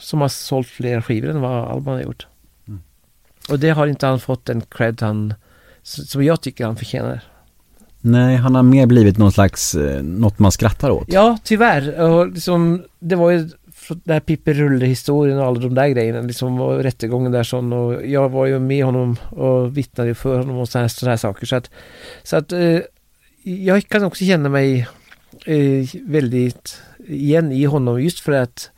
som har sålt fler skivor än vad Alban har gjort. Mm. Och det har inte han fått den cred han, som jag tycker han förtjänar. Nej, han har mer blivit någon slags, något man skrattar åt. Ja, tyvärr. Och liksom, det var ju där den här Pippi Rulle-historien och alla de där grejerna, liksom, och rättegången där sån, och jag var ju med honom och vittnade ju för honom och sådana här, såna här saker. Så att, så att eh, jag kan också känna mig eh, väldigt igen i honom just för att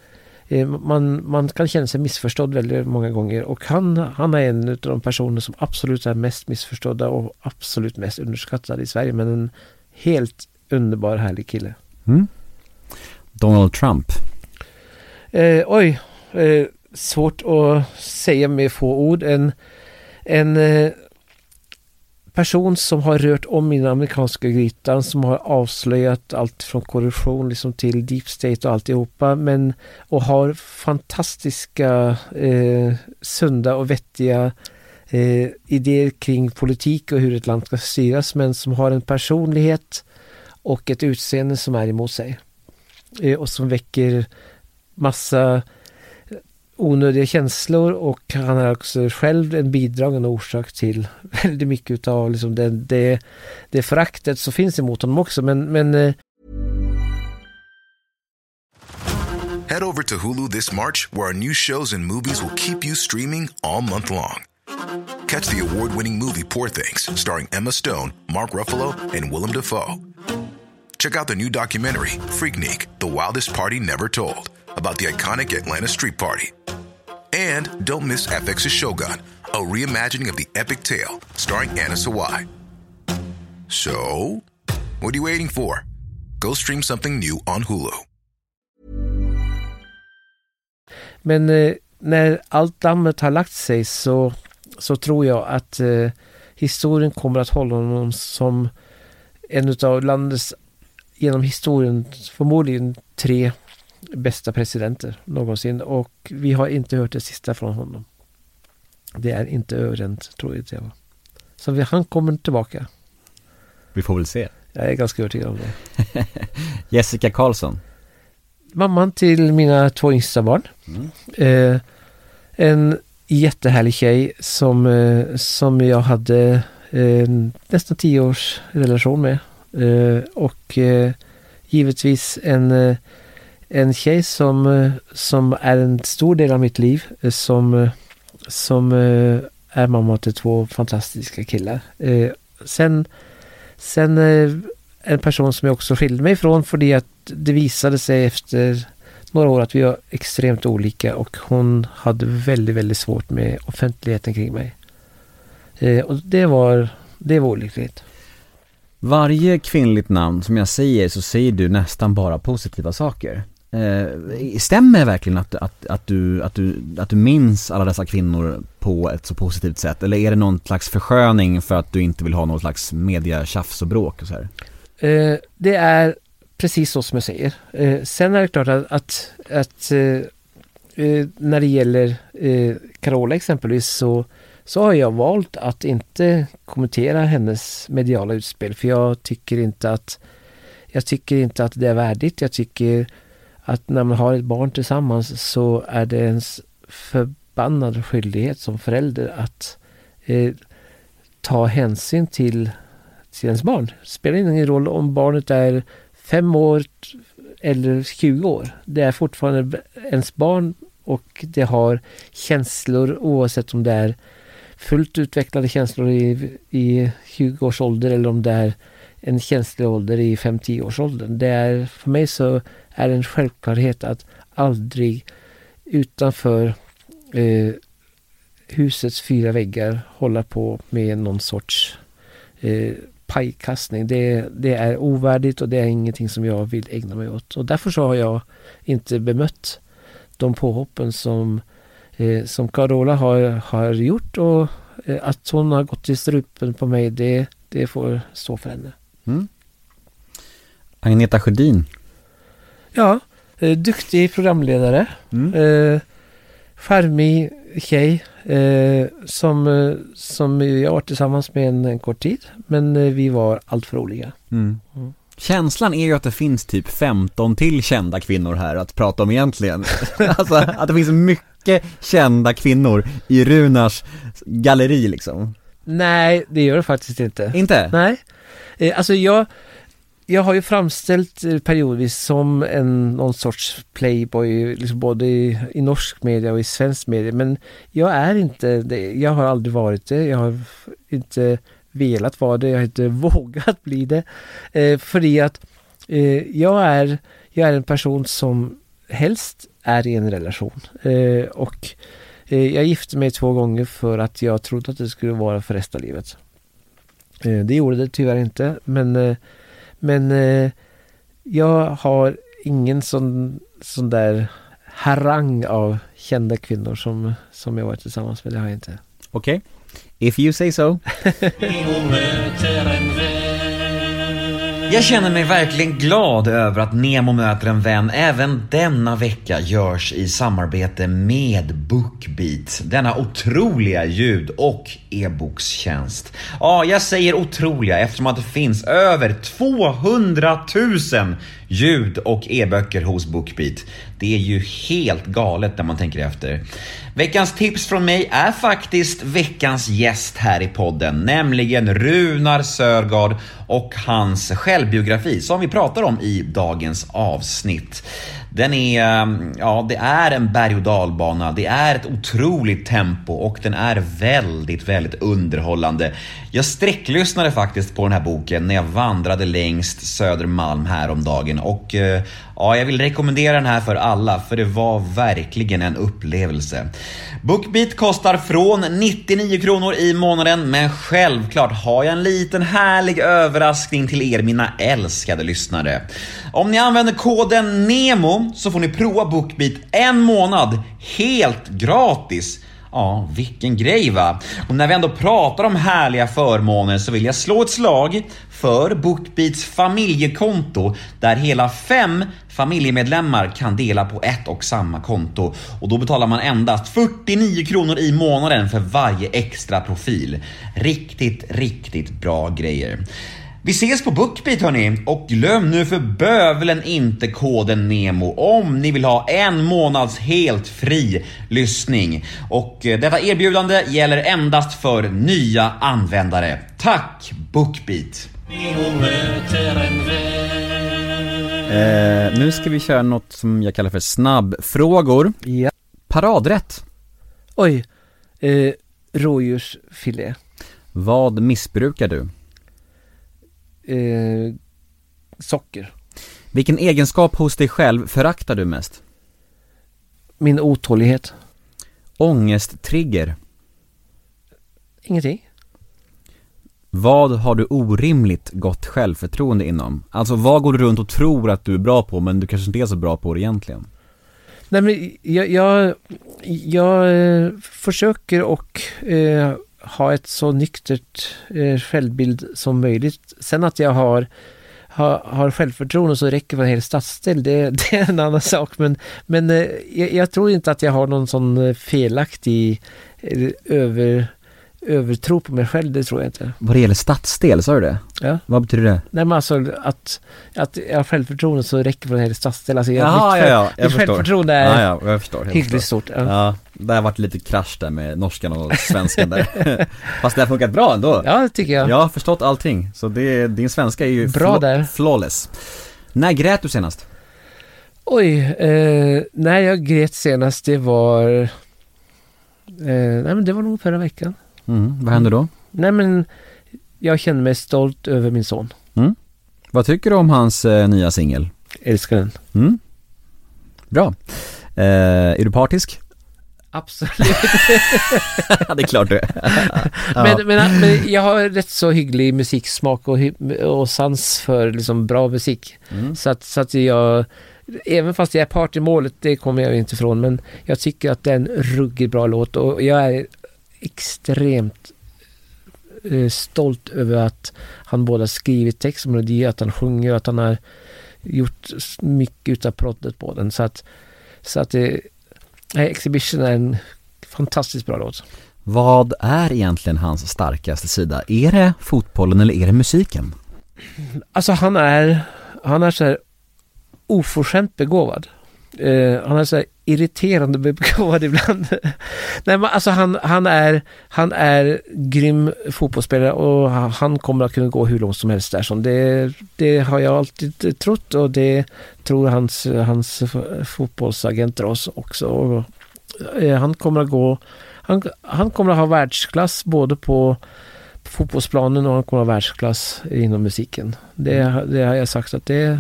eh, man, man kan känna sig missförstådd väldigt många gånger och han, han är en av de personer som absolut är mest missförstådda och absolut mest underskattade i Sverige men en helt underbar härlig kille. Mm. Donald Trump. Eh, oj, eh, svårt att säga med få ord. En, en eh, person som har rört om i den amerikanska grytan, som har avslöjat allt från korruption liksom till deep state och alltihopa, men och har fantastiska, eh, sunda och vettiga eh, idéer kring politik och hur ett land ska styras, men som har en personlighet och ett utseende som är emot sig. Eh, och som väcker massa onödiga känslor och han är också själv en bidragande orsak till väldigt mycket liksom det, det, det föraktet som finns emot honom också. Men, men eh, Head over to Hulu this March, where our new shows and movies will keep you streaming all month long. Catch the award winning movie Poor Things, starring Emma Stone, Mark Ruffalo, and Willem Dafoe. Check out the new documentary, Freaknik The Wildest Party Never Told, about the iconic Atlanta Street Party. And don't miss FX's Shogun, a reimagining of the epic tale, starring Anna Sawai. So, what are you waiting for? Go stream something new on Hulu. Men eh, när allt dammet har lagt sig så, så tror jag att eh, historien kommer att hålla honom som en av landets genom historien förmodligen tre bästa presidenter någonsin och vi har inte hört det sista från honom. Det är inte överent, tror jag va. Så vi, han kommer tillbaka. Vi får väl se. Jag är ganska övertygad om det. Jessica Karlsson. Mamman till mina två yngsta barn. Eh, en jättehärlig tjej som, eh, som jag hade eh, nästan tio års relation med. Eh, och eh, givetvis en, eh, en tjej som, eh, som är en stor del av mitt liv. Eh, som, eh, som är mamma till två fantastiska killar. Sen sen en person som jag också skilde mig ifrån för att det visade sig efter några år att vi var extremt olika och hon hade väldigt, väldigt svårt med offentligheten kring mig. Och det var, det var olyckligt. Varje kvinnligt namn som jag säger så säger du nästan bara positiva saker. Eh, stämmer det verkligen att, att, att, du, att, du, att du minns alla dessa kvinnor på ett så positivt sätt? Eller är det någon slags försköning för att du inte vill ha någon slags mediatjafs och bråk och så här? Eh, det är precis så som jag säger. Eh, sen är det klart att, att, att eh, eh, när det gäller eh, Carola exempelvis så, så har jag valt att inte kommentera hennes mediala utspel för jag tycker inte att jag tycker inte att det är värdigt. Jag tycker att när man har ett barn tillsammans så är det ens förbannad skyldighet som förälder att eh, ta hänsyn till, till ens barn. Det spelar ingen roll om barnet är fem år eller 20 år. Det är fortfarande ens barn och det har känslor oavsett om det är fullt utvecklade känslor i, i 20 års ålder eller om det är en känslig ålder i 5-10. Det är, för mig så är det en självklarhet att aldrig utanför eh, husets fyra väggar hålla på med någon sorts eh, pajkastning. Det, det är ovärdigt och det är ingenting som jag vill ägna mig åt. Och därför så har jag inte bemött de påhoppen som, eh, som Carola har, har gjort och eh, att hon har gått i strupen på mig det, det får stå för henne. Mm. Agneta Sjödin. Ja, eh, duktig programledare. Mm. Eh, charmig tjej eh, som, eh, som jag var tillsammans med en, en kort tid. Men eh, vi var allt för olika. Mm. Mm. Känslan är ju att det finns typ 15 till kända kvinnor här att prata om egentligen. alltså att det finns mycket kända kvinnor i Runars galleri liksom. Nej, det gör det faktiskt inte. Inte? Nej. Eh, alltså jag, jag har ju framställt eh, periodvis som en, någon sorts playboy, liksom både i, i norsk media och i svensk media. Men jag är inte det. Jag har aldrig varit det. Jag har inte velat vara det. Jag har inte vågat bli det. Eh, för att eh, jag, är, jag är en person som helst är i en relation. Eh, och eh, jag gifte mig två gånger för att jag trodde att det skulle vara för resten av livet. Eh, det gjorde det tyvärr inte, men, eh, men eh, jag har ingen sån, sån där harang av kända kvinnor som, som jag varit tillsammans med. Det har jag inte. Okej? If you say so. Jag känner mig verkligen glad över att Nemo möter en vän även denna vecka görs i samarbete med Bookbeat. Denna otroliga ljud och e-bokstjänst. Ja, jag säger otroliga eftersom att det finns över 200 000 ljud och e-böcker hos Bookbeat. Det är ju helt galet när man tänker efter. Veckans tips från mig är faktiskt veckans gäst här i podden, nämligen Runar Sörgard och hans självbiografi som vi pratar om i dagens avsnitt. Den är, ehm, ja det är en berg och dalbana, det är ett otroligt tempo och den är väldigt, väldigt underhållande. Jag sträcklyssnade faktiskt på den här boken när jag vandrade längst Södermalm häromdagen och eh, ja, jag vill rekommendera den här för alla för det var verkligen en upplevelse. Bookbeat kostar från 99 kronor i månaden men självklart har jag en liten härlig överraskning till er mina älskade lyssnare. Om ni använder koden NEMO så får ni prova Bookbeat en månad helt gratis. Ja, vilken grej va? Och när vi ändå pratar om härliga förmåner så vill jag slå ett slag för Bookbeats familjekonto där hela fem familjemedlemmar kan dela på ett och samma konto och då betalar man endast 49 kronor i månaden för varje extra profil. Riktigt, riktigt bra grejer. Vi ses på Bookbeat hörni och glöm nu för bövelen inte koden NEMO om ni vill ha en månads helt fri lyssning. Och eh, detta erbjudande gäller endast för nya användare. Tack Bookbeat! Eh, nu ska vi köra något som jag kallar för snabbfrågor. Ja. Paradrätt. Oj. Eh, rådjursfilé. Vad missbrukar du? Eh, socker. Vilken egenskap hos dig själv föraktar du mest? Min otålighet. Ångesttrigger. Ingenting. Vad har du orimligt gott självförtroende inom? Alltså vad går du runt och tror att du är bra på men du kanske inte är så bra på det egentligen? Nej men jag, jag, jag eh, försöker och eh, ha ett så nyktert eh, självbild som möjligt. Sen att jag har, har, har självförtroende så räcker för en hel stadsdel, det, det är en annan sak. Men, men eh, jag, jag tror inte att jag har någon sån eh, felaktig eh, över, övertro på mig själv, det tror jag inte. Vad det gäller stadsdel, sa du det? Ja. Vad betyder det? Nej men alltså att, att jag har självförtroende så räcker för en hel stadsdel. Alltså, jag, Jaha, mitt, ja, ja, mitt jag förstår. självförtroende är Ja, ja, jag förstår. Jag hyggligt förstår. stort. Ja. Ja, det har varit lite krasch där med norskan och svenskan där. Fast det har funkat bra ändå. ja, det tycker jag. Jag har förstått allting, så det, din svenska är ju Bra där. flawless. När grät du senast? Oj, eh, när jag grät senast det var... Eh, nej men det var nog förra veckan. Mm, vad hände då? Nej men jag kände mig stolt över min son. Vad tycker du om hans eh, nya singel? Älskar den. Mm? Bra. Eh, är du partisk? Absolut. Ja, det är klart du är. men, men, men jag har rätt så hygglig musiksmak och, och sans för liksom bra musik. Mm. Så att, så att jag... Även fast jag är part i målet, det kommer jag inte ifrån, men jag tycker att det är en ruggigt bra låt och jag är extremt eh, stolt över att han både har skrivit text och melodi, att han sjunger och att han har gjort mycket utav proddet på den. Så att, så att det, nej, Exhibition är en fantastiskt bra låt. Vad är egentligen hans starkaste sida? Är det fotbollen eller är det musiken? Alltså han är, han är så här oförskämt begåvad. Eh, han är så här irriterande begåvad ibland. Nej men alltså han, han, är, han är grym fotbollsspelare och han- kommer att kunna gå hur långt som helst där. Som det, det har jag alltid trott och det tror hans, hans fotbollsagenter oss också. Och, eh, han kommer att gå, han, han kommer att ha världsklass både på på fotbollsplanen och han kommer att ha världsklass inom musiken. Det, det har jag sagt att det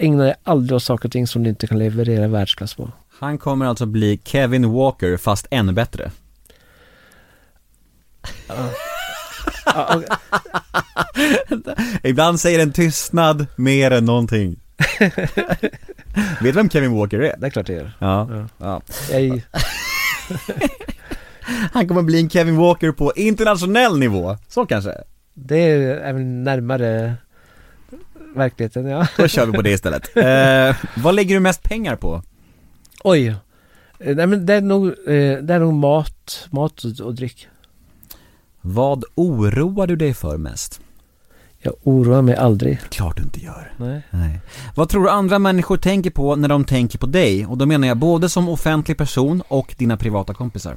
ägna dig aldrig åt saker och ting som du inte kan leverera världsklass på. Han kommer alltså bli Kevin Walker fast ännu bättre. Ja, och- Ibland säger en tystnad mer än någonting. Vet du vem Kevin Walker är? det är klart det gör. Ja. Ja. ja. Jag, Han kommer bli en Kevin Walker på internationell nivå. Så kanske. det är även närmare verkligheten, ja. Då kör vi på det istället. Eh, vad lägger du mest pengar på? Oj. Eh, Nej men det är nog, eh, det är nog mat, mat och, och dryck. Vad oroar du dig för mest? Jag oroar mig aldrig. Klart du inte gör. Nej. Nej. Vad tror du andra människor tänker på när de tänker på dig? Och då menar jag både som offentlig person och dina privata kompisar.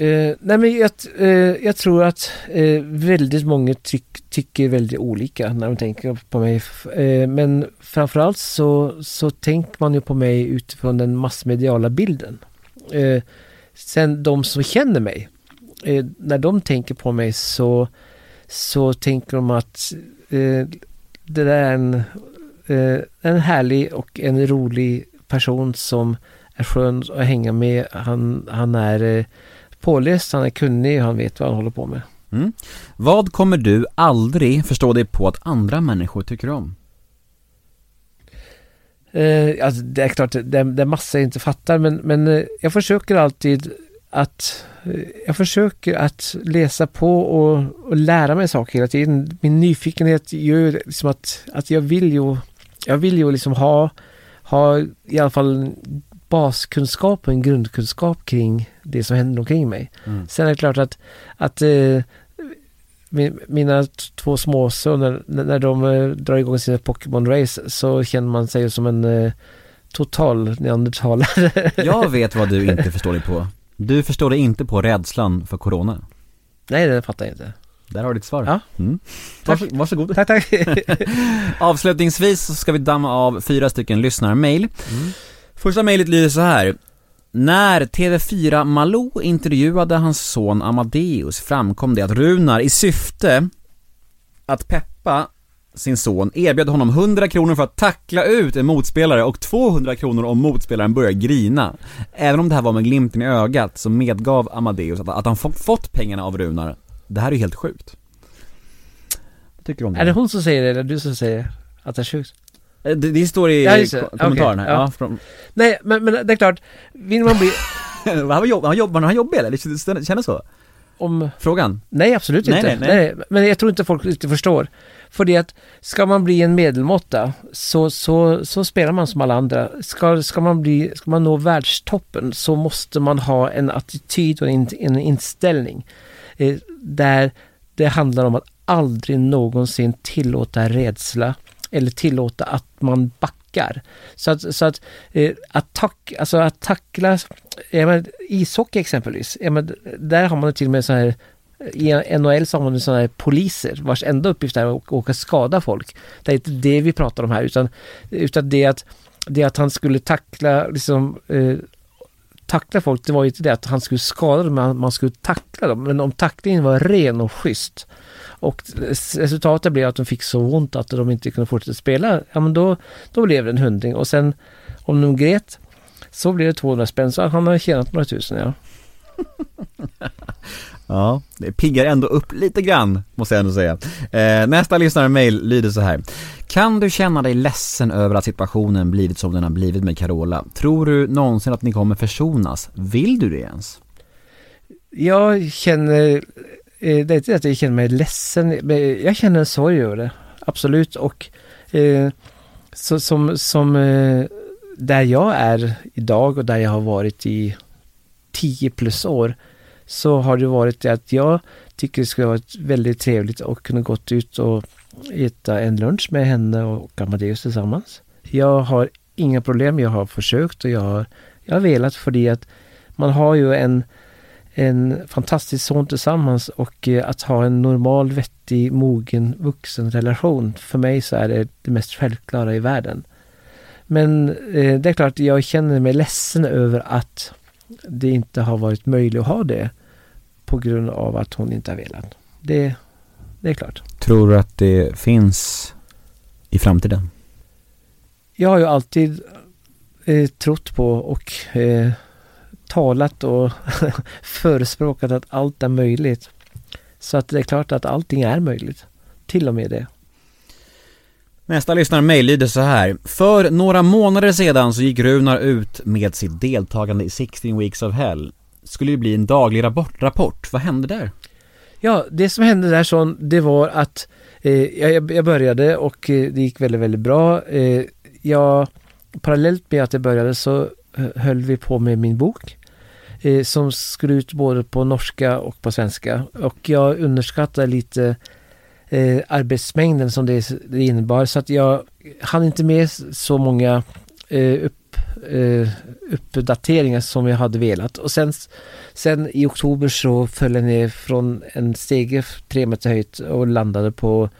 Eh, nej men jag, eh, jag tror att eh, väldigt många tyck, tycker väldigt olika när de tänker på mig. Eh, men framförallt så, så tänker man ju på mig utifrån den massmediala bilden. Eh, sen de som känner mig, eh, när de tänker på mig så, så tänker de att eh, det där är en, eh, en härlig och en rolig person som är skön att hänga med. Han, han är eh, påläst, han är kunnig och han vet vad han håller på med. Mm. Vad kommer du aldrig förstå dig på att andra människor tycker om? Eh, alltså det är klart, det, det är massa jag inte fattar men, men eh, jag försöker alltid att eh, jag försöker att läsa på och, och lära mig saker hela tiden. Min nyfikenhet gör liksom att, att jag vill ju jag vill ju liksom ha, ha i alla fall baskunskap och en grundkunskap kring det som händer omkring mig. Mm. Sen är det klart att, att eh, mi- mina två småsöner, när när de eh, drar igång sina Pokémon-race så känner man sig som en eh, total neandertalare. Jag vet vad du inte förstår dig på. Du förstår dig inte på rädslan för corona. Nej, det fattar jag inte. Där har du ditt svar. Ja. Mm. Tack. Varså- Varsågod. Tack, tack. Avslutningsvis så ska vi damma av fyra stycken lyssnarmail. Första mejlet lyder så här. När TV4 Malou intervjuade hans son Amadeus framkom det att Runar i syfte att peppa sin son erbjöd honom 100 kronor för att tackla ut en motspelare och 200 kronor om motspelaren börjar grina. Även om det här var med glimten i ögat så medgav Amadeus att, att han fått, pengarna av Runar. Det här är ju helt sjukt. Vad tycker du om det? är det hon som säger det eller du som säger att det är sjukt? Eh, Det, det står i Ja, det. ko- kommentaren Okej, här. ja. Ja. från, Nej, men, men det är klart, vill man bli han var jobb, han jobbar, han jobbig eller? Det känns så? om Frågan? Nej, absolut Nej, inte. nej, nej. Men jag tror inte folk riktigt förstår. För det att ska man bli en medelmåtta så, så, så spelar man som alla andra. Ska, ska, man bli, ska man nå världstoppen så måste man ha en attityd och en, en inställning eh, där det handlar om att aldrig någonsin tillåta rädsla eller tillåta att man backar. Så att, så att, eh, att, tack, alltså att tackla, menar, ishockey exempelvis, menar, där har man till och med så här i NHL så har man sådana här poliser vars enda uppgift är att åka och skada folk. Det är inte det vi pratar om här utan, utan det att, det att han skulle tackla liksom eh, tackla folk, det var ju inte det att han skulle skada dem, men man skulle tackla dem. Men om tacklingen var ren och schysst och resultatet blev att de fick så ont att de inte kunde fortsätta spela, ja men då, då blev det en hundring och sen om de grät så blev det 200 spänn, så han har tjänat några tusen ja. Ja, det piggar ändå upp lite grann, måste jag ändå säga. Eh, nästa lyssnarmail lyder så här. Kan du känna dig ledsen över att situationen blivit som den har blivit med Carola? Tror du någonsin att ni kommer försonas? Vill du det ens? Jag känner, Eh, det är inte att jag känner mig ledsen, men jag känner en sorg över det. Absolut. Och eh, så, som, som eh, där jag är idag och där jag har varit i 10 plus år så har det varit det att jag tycker det skulle varit väldigt trevligt att kunna gått ut och äta en lunch med henne och Amadeus tillsammans. Jag har inga problem, jag har försökt och jag har, jag har velat för att man har ju en en fantastisk son tillsammans och eh, att ha en normal, vettig, mogen, vuxen relation. För mig så är det det mest självklara i världen. Men eh, det är klart, jag känner mig ledsen över att det inte har varit möjligt att ha det på grund av att hon inte har velat. Det, det är klart. Tror du att det finns i framtiden? jag har ju alltid eh, trott på och eh, talat och förespråkat att allt är möjligt. Så att det är klart att allting är möjligt. Till och med det. Nästa lyssnarmail lyder så här. För några månader sedan så gick Runar ut med sitt deltagande i 16 Weeks of Hell. Skulle ju bli en daglig rapport. Vad hände där? Ja, det som hände där så, det var att eh, jag, jag började och eh, det gick väldigt, väldigt bra. Eh, jag, parallellt med att jag började så eh, höll vi på med min bok. Eh, som skulle ut både på norska och på svenska. Och jag underskattade lite eh, arbetsmängden som det, det innebar. Så att jag hann inte med så många eh, upp, eh, uppdateringar som jag hade velat. Och sen, sen i oktober så föll jag ner från en stege tre meter höjt och landade på,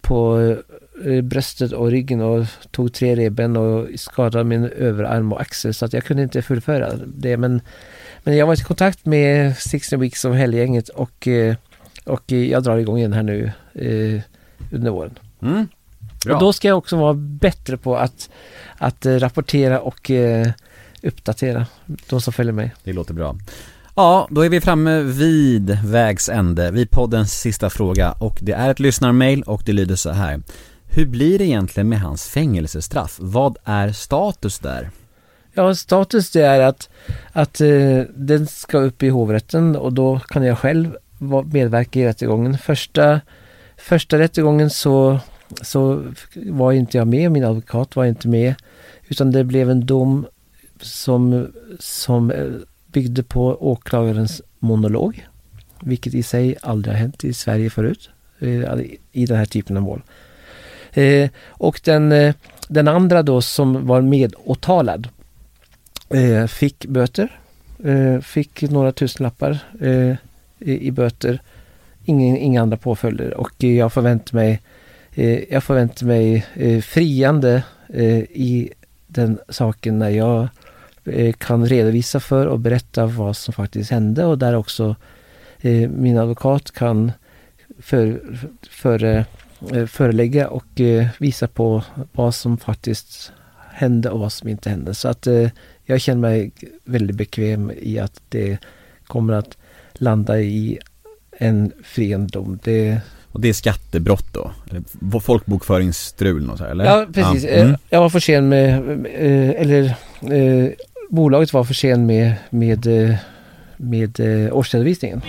på eh, bröstet och ryggen och tog tre revben och skadade min överarm och axel så att jag kunde inte fullföra det. Men, men jag var i kontakt med 16 Weeks of Hell-gänget och, eh, och jag drar igång igen här nu eh, under våren. Mm. Och då ska jag också vara bättre på att, att eh, rapportera och eh, uppdatera de som följer mig. Det låter bra. Ja, då är vi framme vid vägs ände, vid poddens sista fråga och det är ett lyssnarmail och det lyder så här. Hur blir det egentligen med hans fängelsestraff? Vad är status där? Ja, status det är att, att eh, den ska upp i hovrätten och då kan jag själv medverka i rättegången. Första, första rättegången så, så var inte jag med, min advokat var inte med. Utan det blev en dom som, som eh, byggde på åklagarens monolog. Vilket i sig aldrig har hänt i Sverige förut. Eh, I den här typen av mål. Eh, och den, eh, den andra då som var medåtalad eh, fick böter. Eh, fick några tusenlappar eh, i, i böter. Ingen, inga andra påföljder och eh, jag förväntar mig eh, jag förväntar mig eh, friande eh, i den saken när jag eh, kan redovisa för och berätta vad som faktiskt hände och där också eh, min advokat kan för, för, eh, förelägga och eh, visa på vad som faktiskt hände och vad som inte hände. Så att eh, jag känner mig väldigt bekväm i att det kommer att landa i en friande dom. Det, Och det är skattebrott då? Eller folkbokföringsstrul och så här, eller? ja, precis. Ja. Eh, Mm. Jag var för sen med, eh, eller eh, bolaget var för sen med, med, eh, med eh, årsredovisningen.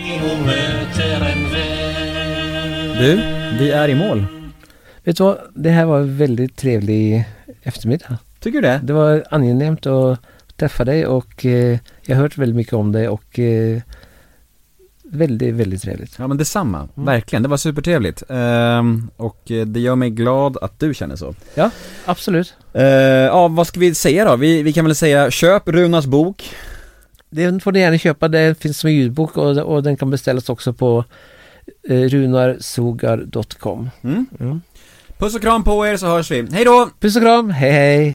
Du, vi är i mål. Vet du vad? Det här var en väldigt trevlig eftermiddag. Tycker du det? Det var angenämt att träffa dig och eh, jag har hört väldigt mycket om dig och eh, väldigt, väldigt trevligt. Ja men detsamma, Mm. verkligen. Det var supertrevligt. Ehm, och eh, det gör mig glad att du känner så. Ja, absolut. Uh, ja, vad ska vi säga då? Vi, vi kan väl säga, köp Runars bok. Den får ni gärna köpa. Den finns som ljudbok och, och den kan beställas också på eh, runarsogar.com. Mm. Mm. Puss och kram på er så hörs vi. Hej då! Puss och kram, hej hej!